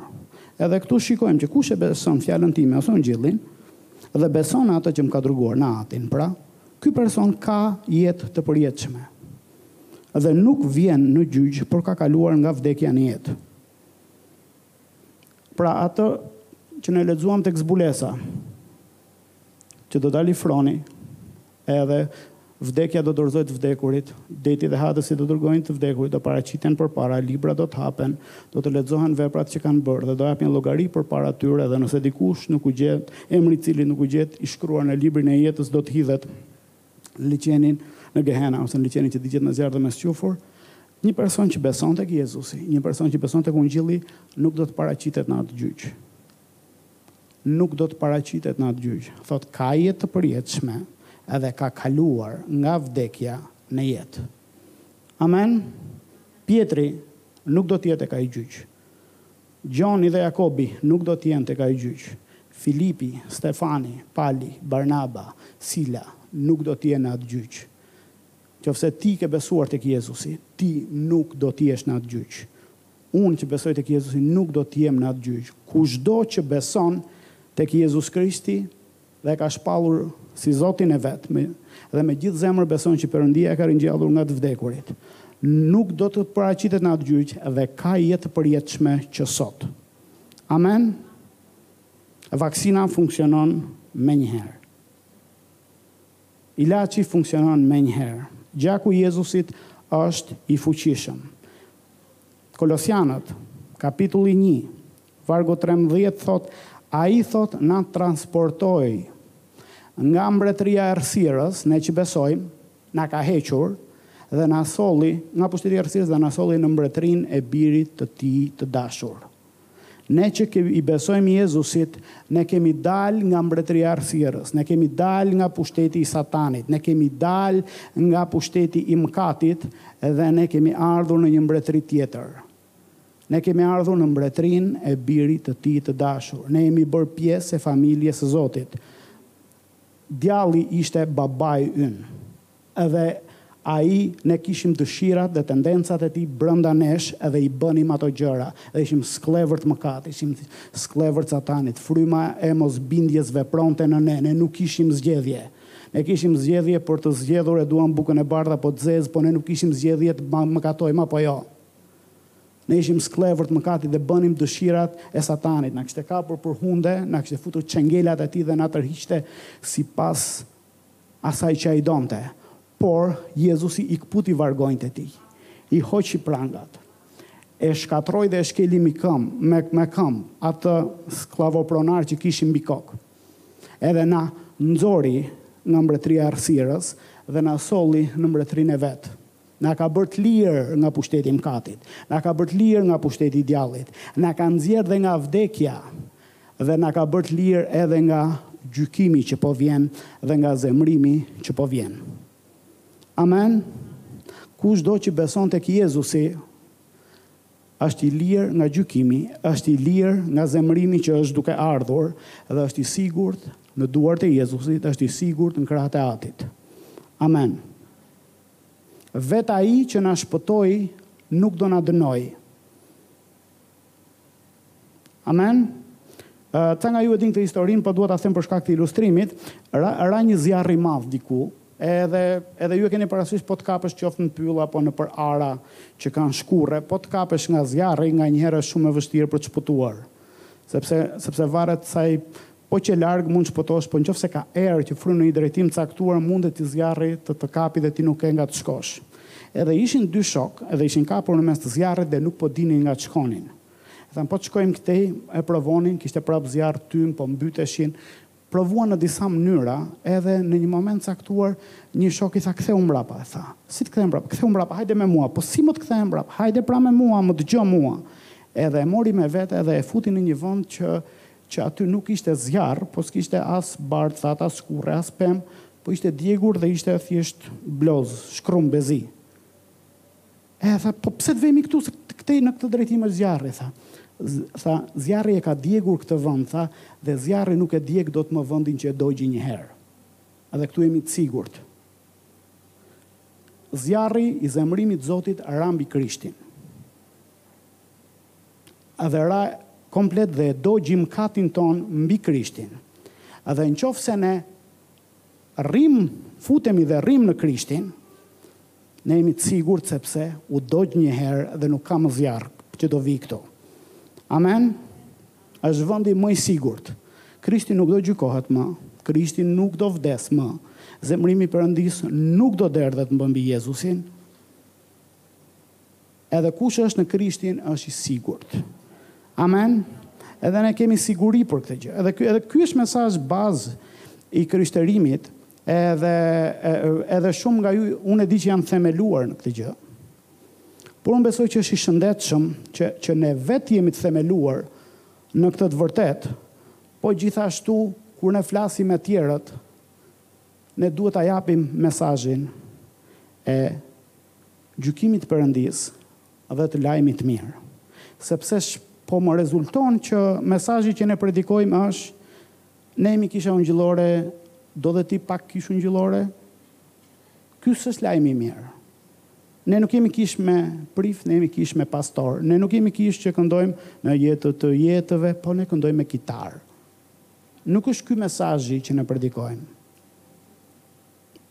Edhe këtu shikojmë që kush e beson fjalën time ose Ungjillin dhe beson atë që më ka dërguar në Atin, pra, ky person ka jetë të përjetshme dhe nuk vjen në gjyq, por ka kaluar nga vdekja në jetë. Pra atë që ne lexuam tek zbulesa, që do dali froni, edhe vdekja do dorëzojë të vdekurit, deti dhe hadesi do dërgojnë të vdekurit, do paraqiten përpara, librat do të hapen, do të lexohen veprat që kanë bërë dhe do japin llogari përpara tyre dhe nëse dikush nuk u gjet, emri i cilit nuk u gjet i shkruar në librin e jetës do të hidhet. liqenin në gehena ose në liqenin që digjet në zjarr dhe me squfur, një person që beson tek Jezusi, një person që beson tek Ungjilli nuk do të paraqitet në atë gjyq. Nuk do të paraqitet në atë gjyq. Thotë ka jetë të përjetshme edhe ka kaluar nga vdekja në jetë. Amen. Pjetri nuk do të jetë tek ai gjyq. Gjoni dhe Jakobi nuk do të jenë tek ai gjyq. Filipi, Stefani, Pali, Barnaba, Sila nuk do të jenë në atë gjyq. Qoftë se ti ke besuar tek Jezusi, ti nuk do të jesh në atë gjyq. Unë që besoj tek Jezusi nuk do të jem në atë gjyq. Kushdo që beson tek Jezus Krishti dhe e ka shpallur si Zotin e vet me dhe me gjithë zemër beson që Perëndia e ka ringjallur nga të vdekurit, nuk do të paraqitet në atë gjyq dhe ka jetë të përjetshme që sot. Amen? Vaksina funksionon menjëherë. Ilaçi funksionon menjëherë. Gjaku i Jezusit është i fuqishëm. Kolosianët, kapitulli 1, Vargu trembëdhjetë thotë, Ai thotë na transportoi nga mbretëria e errësirës, ne që besojmë, na ka hequr dhe na solli nga pushteti i errësirës dhe na solli në mbretërinë e Birit të Tij të dashur. Ne që i besojmë Jezusit, ne kemi dalë nga mbretëria e errësirës, ne kemi dalë nga pushteti i Satanit, ne kemi dalë nga pushteti i mëkatit dhe ne kemi ardhur në një mbretëri tjetër. Ne kemi ardhur në mbretërinë e Birit të Tij të Dashur. Ne jemi bërë pjesë e familjes së Zotit. Djalli ishte Babai ynë. Edhe Ai, ne kishim dëshirat dhe tendencat e Tij brenda nesh edhe i bënim ato gjëra, dhe ishim skllevër të mëkatit, ishim skllevër të Satanit. Fryma e mosbindjes vepronte në ne. Ne nuk kishim zgjedhje. Ne kishim zgjedhje për të zgjedhur e duam bukën e bardhë apo të zezë, po ne nuk kishim zgjedhje të mëkatojmë apo jo. Ne ishim skllevër të mëkatit dhe bënim dëshirat e Satanit. Na kishte kapur për hunde, na kishte futur çengelat e tij dhe na tërhiqte sipas asaj që ai donte. Por, Jezusi i këputi vargonjtë e tij. I hoqi prangat. E shkatërroi dhe e shkeli mi këmbë, me, me këmbë, atë skllavopronar që kishim mbi kokë. Edhe na nxori nga mbretëria e errësirës dhe na solli në mbretërinë e vet. Na ka bërë të lirë nga pushteti i mëkatit. Na ka bërë të lirë nga pushteti i djallit. Na ka nxjerrë dhe nga vdekja dhe na ka bërë të lirë edhe nga gjykimi që po vjen dhe nga zemërimi që po vjen. Amen. Kushdo që beson tek Jezusi është i lirë nga gjykimi, është i lirë nga zemërimi që është duke ardhur dhe është i sigurt në duart e Jezusit, është i sigurt në krahët e Atit. Amen. Vetë Ai që na shpëtoi nuk do na dënojë. Amen? Ë, ca nga ju e dinë këtë historinë, po duhet ta them për shkak të ilustrimit. Ra, ra një zjarr i madh diku, edhe, edhe ju e keni parasysh po të kapesh qoftë në pyll apo nëpër ara që kanë shkurre, po të kapesh nga zjarri, nganjëherë është shumë e vështirë për të shpëtuar. Sepse, sepse varet sa i po qe larg mund të shpëtosh, po në qoftë se ka erë që fryn në një drejtim të caktuar mundet ty zjarri të të kapi dhe ti nuk ke nga të shkosh. Edhe ishin dy shokë edhe ishin kapur në mes të zjarrit dhe nuk po dinin nga të shkonin. E thanë po të shkojmë këtej, e provonin, kishte prapë zjarr tym, po mbyteshin, Provuan në disa mënyra edhe në një moment caktuar një shok i tha ktheu mbrapa, tha. Si të kthehem mbrapa? Ktheu mbrapa, hajde me mua. Po si më të kthehem mbrapa? Hajde pra me mua, më dëgjo mua. Edhe e mori me vete edhe e futi në një vend që që aty nuk ishte zjarr, po s'kishte as bar të thatë, as shkurre, as pemë, po ishte djegur dhe ishte thjesht blozë, shkrumb i zi. E, tha, po pse të vemi këtu, se këtej në këtë drejtim është zjarri, tha. Tha, zjarri e ka djegur këtë vend, tha, dhe zjarri nuk e djeg dot më vendin që e dogji një herë. Edhe këtu jemi të sigurt. Zjarri i zemërimit të Zotit ra mbi Krishtin. Edhe ra komplet dhe e dogji mëkatin tonë mbi Krishtin. Edhe në qoftë se ne rrim, futemi dhe rrim në Krishtin, Ne jemi të sigurt sepse u dogj një herë dhe nuk ka më zjarr që do vijë këtu. Amen? Është vendi më i sigurt. Krishti nuk do gjykohet më, Krishti nuk do vdesë më, zemërimi i Perëndisë nuk do derdhet më mbi Jezusin. Edhe kush është në Krishtin është i sigurt. Amen. Edhe ne kemi siguri për këtë gjë. Edhe ky edhe ky është mesazh bazë i krishterimit, edhe edhe shumë nga ju unë e di që janë themeluar në këtë gjë. Por unë besoj që është i shëndetshëm që që ne vetë të jemi të themeluar në këtë të vërtetë, po gjithashtu kur ne flasim me tjerët, Ne duhet ta japim mesazhin e gjykimit të Perëndisë dhe të lajmit të mirë. Sepse shpesh po më rezulton që mesazhi që ne predikojmë është ne jemi kisha ungjillore, do dhe ti pak kishë ungjillore? Ky s'është lajmi i mirë. Ne nuk jemi kishë me prif, ne jemi kishë me pastor. Ne nuk jemi kishë që këndojmë në jetë të jetëve, po ne këndojmë me kitarë. Nuk është ky mesazhi që ne predikojmë.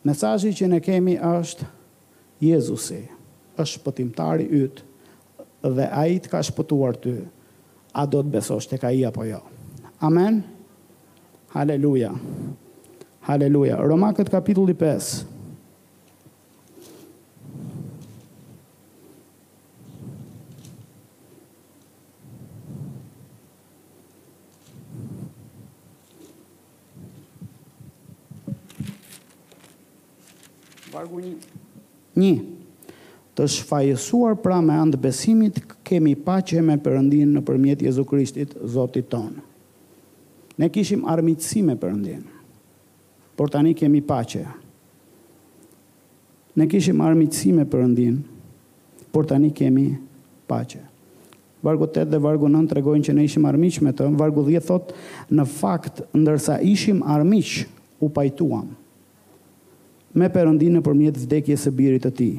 Mesazhi që ne kemi është Jezusi është shpëtimtari yt dhe ai të ka shpëtuar ty. A do të besosh tek ai apo jo? Amen. Haleluja. Haleluja. Romakët kapitulli 5. Vargu një. Të shfajësuar pra me anë të besimit, kemi paqe me Perëndinë nëpërmjet Jezu Krishtit, Zotit tonë. Ne kishim armiqësi me Perëndinë, por tani kemi paqe. Ne kishim armiqësi me Perëndinë, por tani kemi paqe. Vargu tetë dhe vargu nëntë tregojnë që ne ishim armiq me të. Vargu dhjetë thotë, Në fakt, ndërsa ishim armiq, u pajtuam me Perëndinë nëpërmjet vdekjes së Birit të Tij.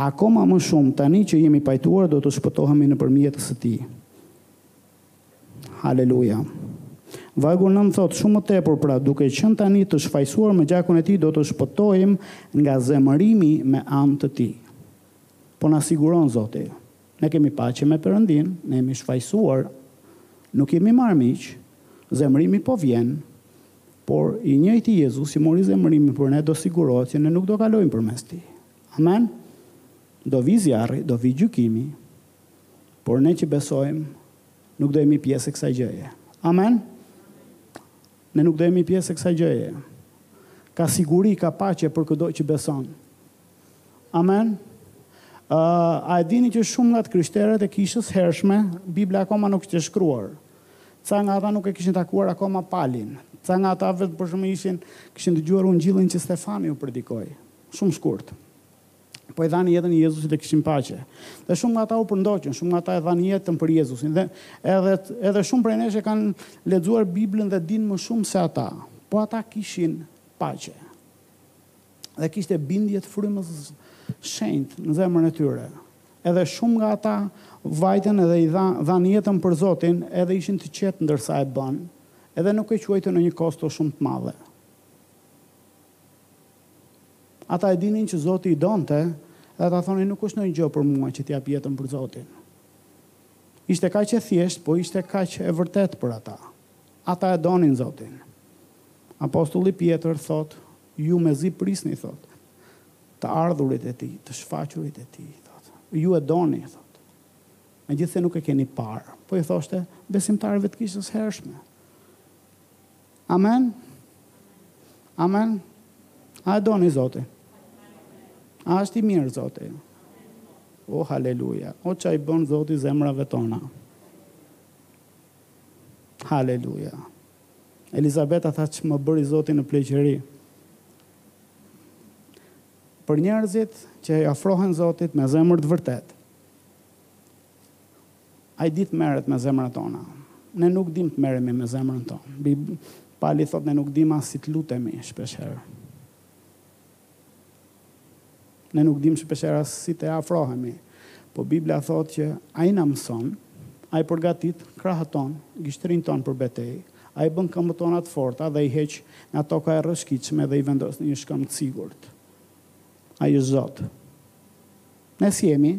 Akoma më shumë, tani që jemi pajtuar, do të shpëtohemi nëpërmjet së Tij. Haleluja. Vargu nëntë thotë shumë më tepër, pra duke qenë tani të shfajësuar me gjakun e tij do të shpëtohim nga zemërimi me anë të tij. Po na siguron Zoti. Ne kemi paqe me Perëndinë, ne jemi shfajësuar, nuk jemi më armiq, zemërimi po vjen, por i njëjti Jezus që mori zemërimin për ne do sigurohet që ne nuk do kalojmë përmes tij. Amen. Do vijë zjarri, do vijë gjykimi. Por ne që besojmë, nuk do jemi pjesë e kësaj gjëje. Amen? Ne nuk do jemi pjesë e kësaj gjëje. Ka siguri, ka paqe për këdo që beson. Amen? Uh, a e dini që shumë nga të krishterët e kishës hershme, Bibla akoma nuk qe shkruar. Ca nga ata nuk e kishin takuar akoma Palin. Ca nga ata vetë për shumë ishin, kishin dëgjuar ungjillin që Stefani u predikoi. Shumë shkurt. po i dhanë jetën Jezusit dhe kishin paqe. Dhe shumë nga ata u përndoqën, shumë nga ata e dhanë jetën për Jezusin. Dhe edhe, edhe shumë prej nesh e kanë lexuar Biblën dhe dinë më shumë se ata. Po ata kishin paqe. Dhe kishte bindje të Frymës Shenjtë në zemrën e tyre. Edhe shumë nga ata vajtën edhe i dhanë, dhanë jetën për Zotin, edhe ishin të qetë ndërsa e bënë, edhe nuk e quajtën në një kosto shumë të madhe. Ata e dinin që Zoti i donte dhe ata thonin nuk është ndonjë gjë për mua që të jap jetën për Zotin. Ishte kaq e thjeshtë, po ishte kaq e vërtetë për ata. Ata e donin Zotin. Apostulli Pjetër thotë, ju mezi prisni, thotë, të ardhurit e tij, të shfaqurit e tij, thotë. Ju e doni, thotë. Megjithëse nuk e keni parë, po i thoshte besimtarëve të kishës së hershme. Amen? Amen? A e doni Zotin? A është i mirë Zoti? O, haleluja. O, ça i bën Zoti zemrave tona. Haleluja. Elizabeta tha ç'më bëri Zoti në pleqëri. Për njerëzit që i afrohen Zotit me zemër të vërtetë, Ai di të merret me zemrat tona. Ne nuk dimë të merremi me zemrën tonë. Pali thotë ne nuk dimë as si të lutemi shpeshherë. Ne nuk dimë shpeshherë as si të afrohemi. Po Bibla thotë që Ai na mëson, Ai përgatit krahët tanë, gishtërinjtë tanë për betejë, Ai bën këmbët tona të forta dhe i heq nga toka e rrëshqitshme dhe i vendos në një shkëmb të sigurt. Ai është Zot. Ne si jemi?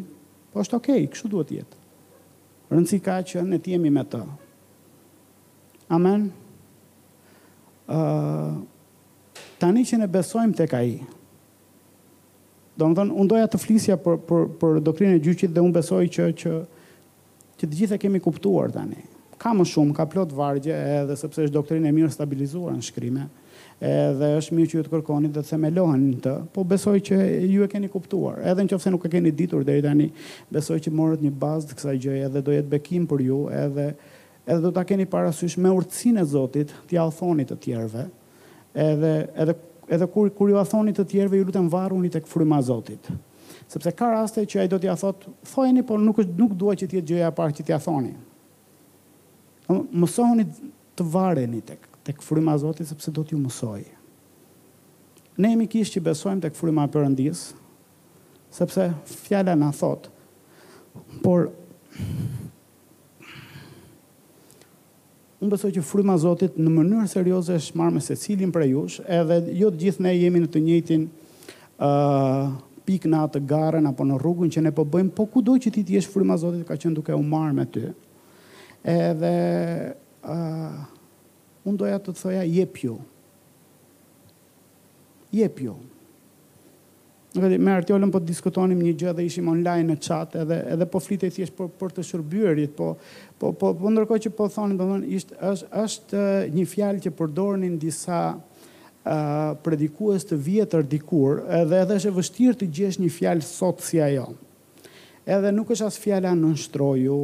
Po është ok, kështu duhet të jetë. Rëndësi ka që ne të jemi me të. Amen. Ë uh, tani që ne besojmë tek ai. Domthon unë doja të flisja për për për doktrinën e gjyqit dhe unë besoj që që që të gjithë e kemi kuptuar tani. Ka më shumë, ka plot vargje edhe sepse është doktrinë e mirëstabilizuar në shkrime. Ë Edhe është mirë që ju të kërkoni dhe të themeloheni në të, po besoj që ju e keni kuptuar. Edhe në qoftë se nuk e keni ditur deri tani, besoj që morët një bazë të kësaj gjëje edhe do jetë bekim për ju edhe edhe do ta keni parasysh me urtësinë e Zotit t'jua thoni të tjerëve. Edhe edhe edhe kur kur jua thoni të tjerëve, ju lutem varuni tek fryma e Zotit. Sepse ka raste që ai do t'jua thotë, thojeni, por nuk është nuk dua që të jetë gjëja e parë që t'ia thoni. Mësohuni Të vareni tek tek fryma e Zotit sepse do t'ju mësojë. Ne jemi kishë që besojmë tek fryma e Perëndisë, sepse fjala na thotë, por unë besoj që fryma e Zotit në mënyrë serioze është marrë me secilin prej jush, edhe jo të gjithë ne jemi në të njëjtin ë pikë në atë garën apo në rrugën që ne po bëjmë, po kudo që ti të jesh fryma e Zotit ka qenë duke u marrë me ty. Edhe unë doja të thoja jepju. Jepju. Edhe me Artiolën po diskutonim një gjë dhe ishim online në chat edhe edhe po flitej thjesht për për të shërbyerit, po po po, po ndërkohë që po thonin, domethënë ishte është është një fjalë që përdornin disa uh, predikues të vjetër dikur, edhe edhe është e vështirë të gjesh një fjalë sot si ajo. Edhe nuk është as fjala nënshtroju,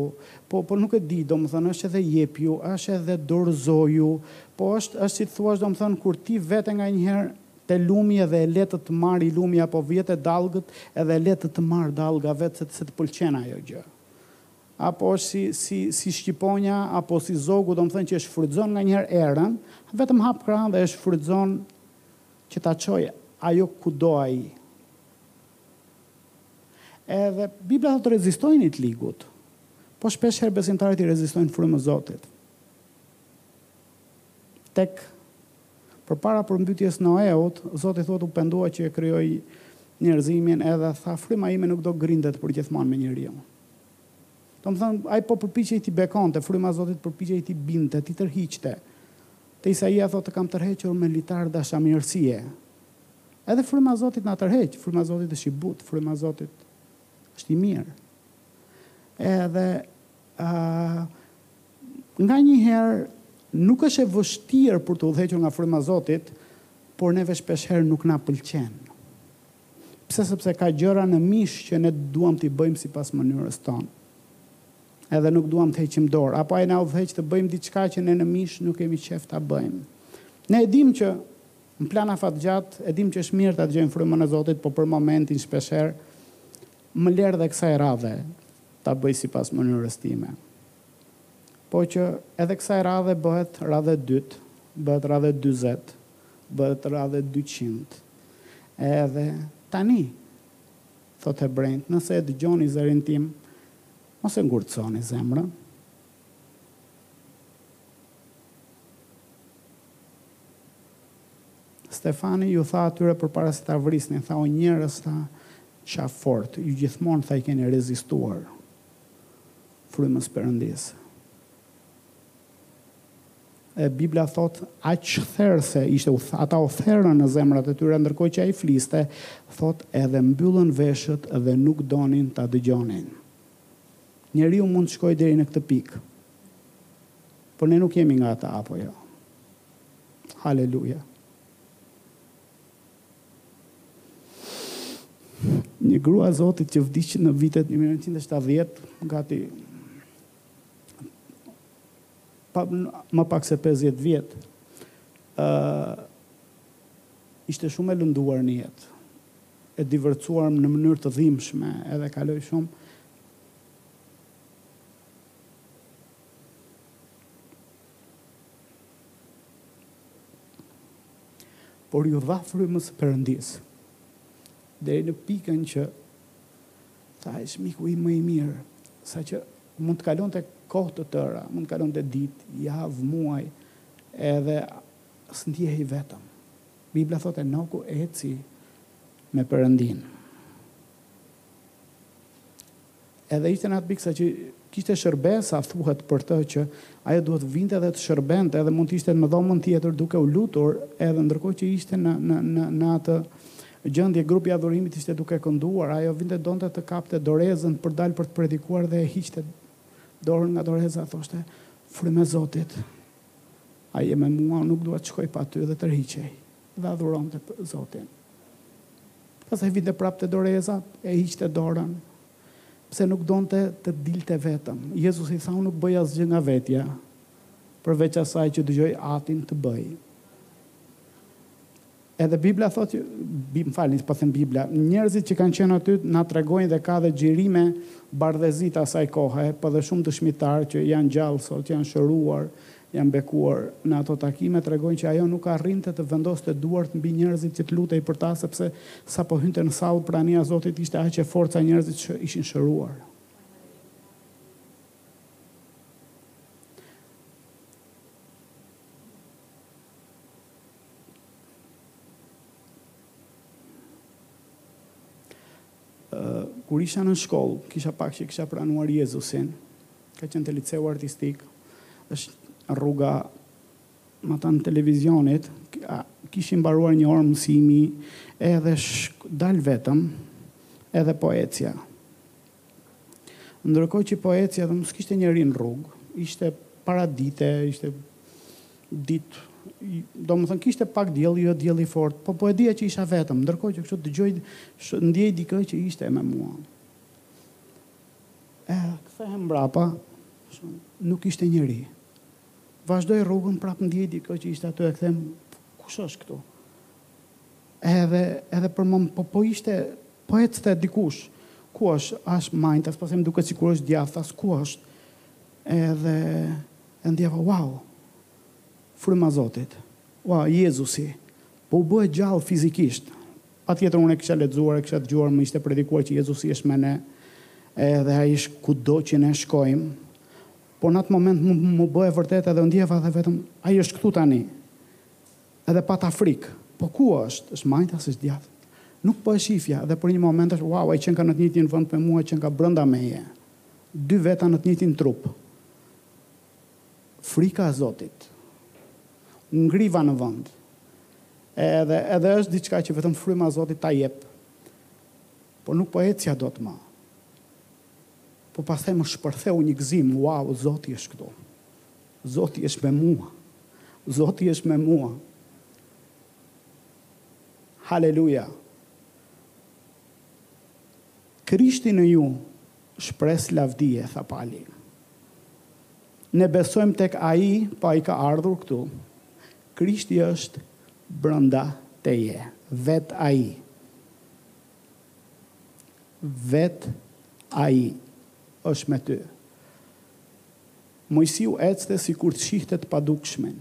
po po nuk e di, domethënë është edhe jepju, është edhe dorëzohu, po është është si të thuash domethënë kur ti vete nganjëherë te lumi edhe e le të të marrë lumi apo vete te dallgët edhe e le të të marrë dallga vetë se se të pëlqen ajo gjë. Apo është si si si shqiponja apo si zogu domethënë që e shfrytëzon nganjëherë erën, vetëm hap krahët dhe e shfrytëzon që ta çojë ajo ku do ai. Edhe Bibla thotë rezistojini të ligut. Po shpesh herë besimtarët i rezistojnë frymës së Zotit. Tek përpara përmbytjes së Noeut, Zoti thotë u pendua që e krijoi njerëzimin edhe tha fryma ime nuk do grindet përgjithmonë me njeriun. Domethënë, ai po përpiqej t'i bekonte, fryma e Zotit përpiqej t'i bindte, t'i tërhiqte. Te Isaia thotë të kam tërhequr me litarë dashamirësie. Edhe fryma e Zotit na tërheq, fryma e Zotit është i butë, fryma e Zotit është i mirë. Edhe uh, nganjëherë nuk është e vështirë për t'u udhëhequr nga fryma e Zotit, por neve shpesh herë nuk na pëlqen. Pse sepse ka gjëra në mish që ne duam t'i bëjmë sipas mënyrës tonë. Edhe nuk duam të heqim dorë, apo ai na udhëheq të bëjmë diçka që ne në mish nuk kemi qejf ta bëjmë. Ne e dimë që Në plan afatgjatë, e dimë që është mirë ta dëgjojmë frymën e Zotit, po për momentin shpeshherë më lër dhe kësaj radhe ta bëj sipas mënyrës time. Po kjo edhe kësaj radhe bëhet radhë e dytë, bëhet radhë e dyzet, bëhet radhë e dyqind. Edhe tani, thotë Hebrenjtë, nëse e dëgjoni zërin tim, mos e ngurtësoni zemrën. Stefani iu tha atyre përpara se ta vrisnin, tha o njerëz tha qafëfortë, ju gjithmonë tha i keni rezistuar frymës së Perëndisë. E Bibla thotë aq therse ishte u ata u therën në zemrat e tyre ndërkohë që ai fliste, thotë edhe mbyllën veshët dhe nuk donin ta dëgjonin. Njeriu mund të shkojë deri në këtë pikë. Por ne nuk jemi nga ata apo jo. Haleluja. Një grua e Zotit që vdiq në vitet 1970, gati pa, më pak se 50 vjet. ë uh, ishte shumë e lënduar në jetë. E divorcuar në mënyrë të dhimbshme, edhe kaloi shumë Por iu dha frymës së Perëndisë, deri në pikën që tha ai është miku im më i mirë, saqë mund të kalonte kohë të tëra, mund të kalonte ditë, javë, muaj, edhe s'ndjehej vetëm. Bibla thotë Enoku eci me Perëndinë. Edhe ishte në atë pikë sa që kishte shërbesa thuhet për të që ajo duhet vinte dhe të shërbente edhe mund të ishte në dhomën tjetër duke u lutur edhe ndërkohë që ishte në në në në atë gjendje grupi i adhurimit ishte duke kënduar ajo vinte donte të kapte dorezën për të dalë për të predikuar dhe e hiqte dorën nga doreza thoshte frymë e Zotit a je me mua unë nuk dua të shkoj pa ty dhe tërhiqej dhe adhuronte Zotin. Pastaj vinte prapë te doreza, e hiqte dorën, pse nuk donte të dilte vetëm. Jezusi i tha, Unë nuk bëj asgjë nga vetja, përveç asaj që dëgjoj Atin të bëjë. Edhe Bibla thotë që, më falni, po them Bibla, njerëzit që kanë qenë aty na tregojnë dhe ka dhe xhirime bardhezi të asaj kohe, po dhe shumë dëshmitarë që janë gjallë sot, janë shëruar, janë bekuar në ato takime tregojnë që ajo nuk arrinte të vendoste duart mbi njerëzit që të lutej për ta sepse sapo hynte në sallë prania e Zotit ishte aq e fortë sa njerëzit ishin shëruar kur isha në shkollë kisha pak që kisha pranuar Jezusin Ka qenë te Liceu Artistik, është rruga matanë televizionit, kishim mbaruar një orë mësimi, edhe dal vetëm, edhe po ecja. Ndërkohë që po ecja, dhe nuk kishte njeri në rrugë, ishte paradite, ishte ditë domethënë kishte pak diell, jo diell i fort, po po e dija që isha vetëm, ndërkohë që kështu dëgjoj, ndjej dikë që ishte me mua. E kthehem mbrapa, nuk ishte njeri. Vazhdoj rrugën, prapë ndiej dikë që ishte aty e kthehem, kush është këtu? Edhe edhe për moment, po po ishte, po ecte dikush. Ku është? Është majtas, pastaj më duket sikur është djathtas, ku është. Edhe e ndjeva, wow. Fryma Zotit. Wow, Jezusi. Po bëhet i gjallë fizikisht. Patjetër unë e kisha lexuar e kisha dëgjuar më ishte predikuar që Jezusi është me ne edhe ai është kudo që ne shkojmë. Por në atë moment m'u, m'u bë e vërtetë edhe e ndjeva dhe vetëm ai është këtu tani. Edhe pata frikë. Po ku është? Është majtas, është djathtas. Nuk po e shifja dhe për një moment është wow, ai qenka në të njëjtin vend me mua, qenka brenda meje. Dy veta në të njëjtin trup. Frika e Zotit. Ngriva në vend. Edhe, edhe është diçka që vetëm fryma e Zotit ta jep. Por nuk po ecja dot më. Po pastaj më shpërtheu një gëzim, wow, Zoti është këtu. Zoti është me mua. Zoti është me mua. Haleluja. Krishti në ju Shpresë lavdie, tha Pali. Ne besojmë tek Ai, po Ai ka ardhur këtu. Krishti është brenda teje. Vetë Ai. Vetë Ai është me ty. Moisiu ecte sikur të shihte të padukshmin.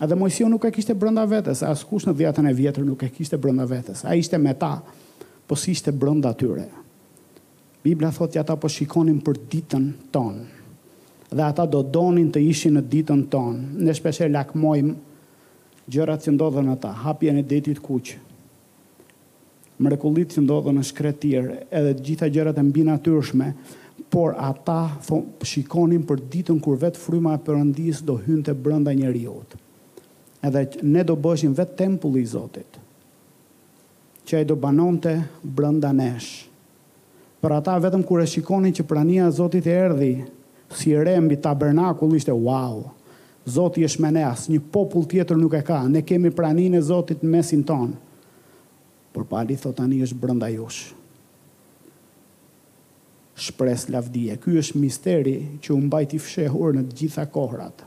Edhe Moisiu nuk e kishte brenda vetes, askush në Dhiatën e Vjetër nuk e kishte brenda vetes. Ai ishte me ta, po s'ishte brenda tyre. Bibla thotë që ata po shikonin për ditën tonë. Dhe ata do donin të ishin në ditën tonë. Ne shpeshherë lakmojmë gjërat që ndodhën me ta, hapjen e detit kuq, mrekullitë që ndodhën në shkretirë edhe të gjitha gjërat e mbinatyrshme, por ata shikonin për ditën kur vetë fryma e Perëndisë do hynte brenda njeriut. Edhe ne do bëheshim vetë tempulli i Zotit, që ai do banonte brenda nesh. Për ata vetëm kur e shikonin që prania e Zotit erdhi si re mbi tabernakull ishte uau! Zoti është me ne, asnjë popull tjetër nuk e ka, ne kemi praninë e Zotit në mesin tonë. Por Pali thotë tani është brenda jush. Shpresë lavdie. Ky është misteri që u mbajt i fshehur në të gjitha kohërat.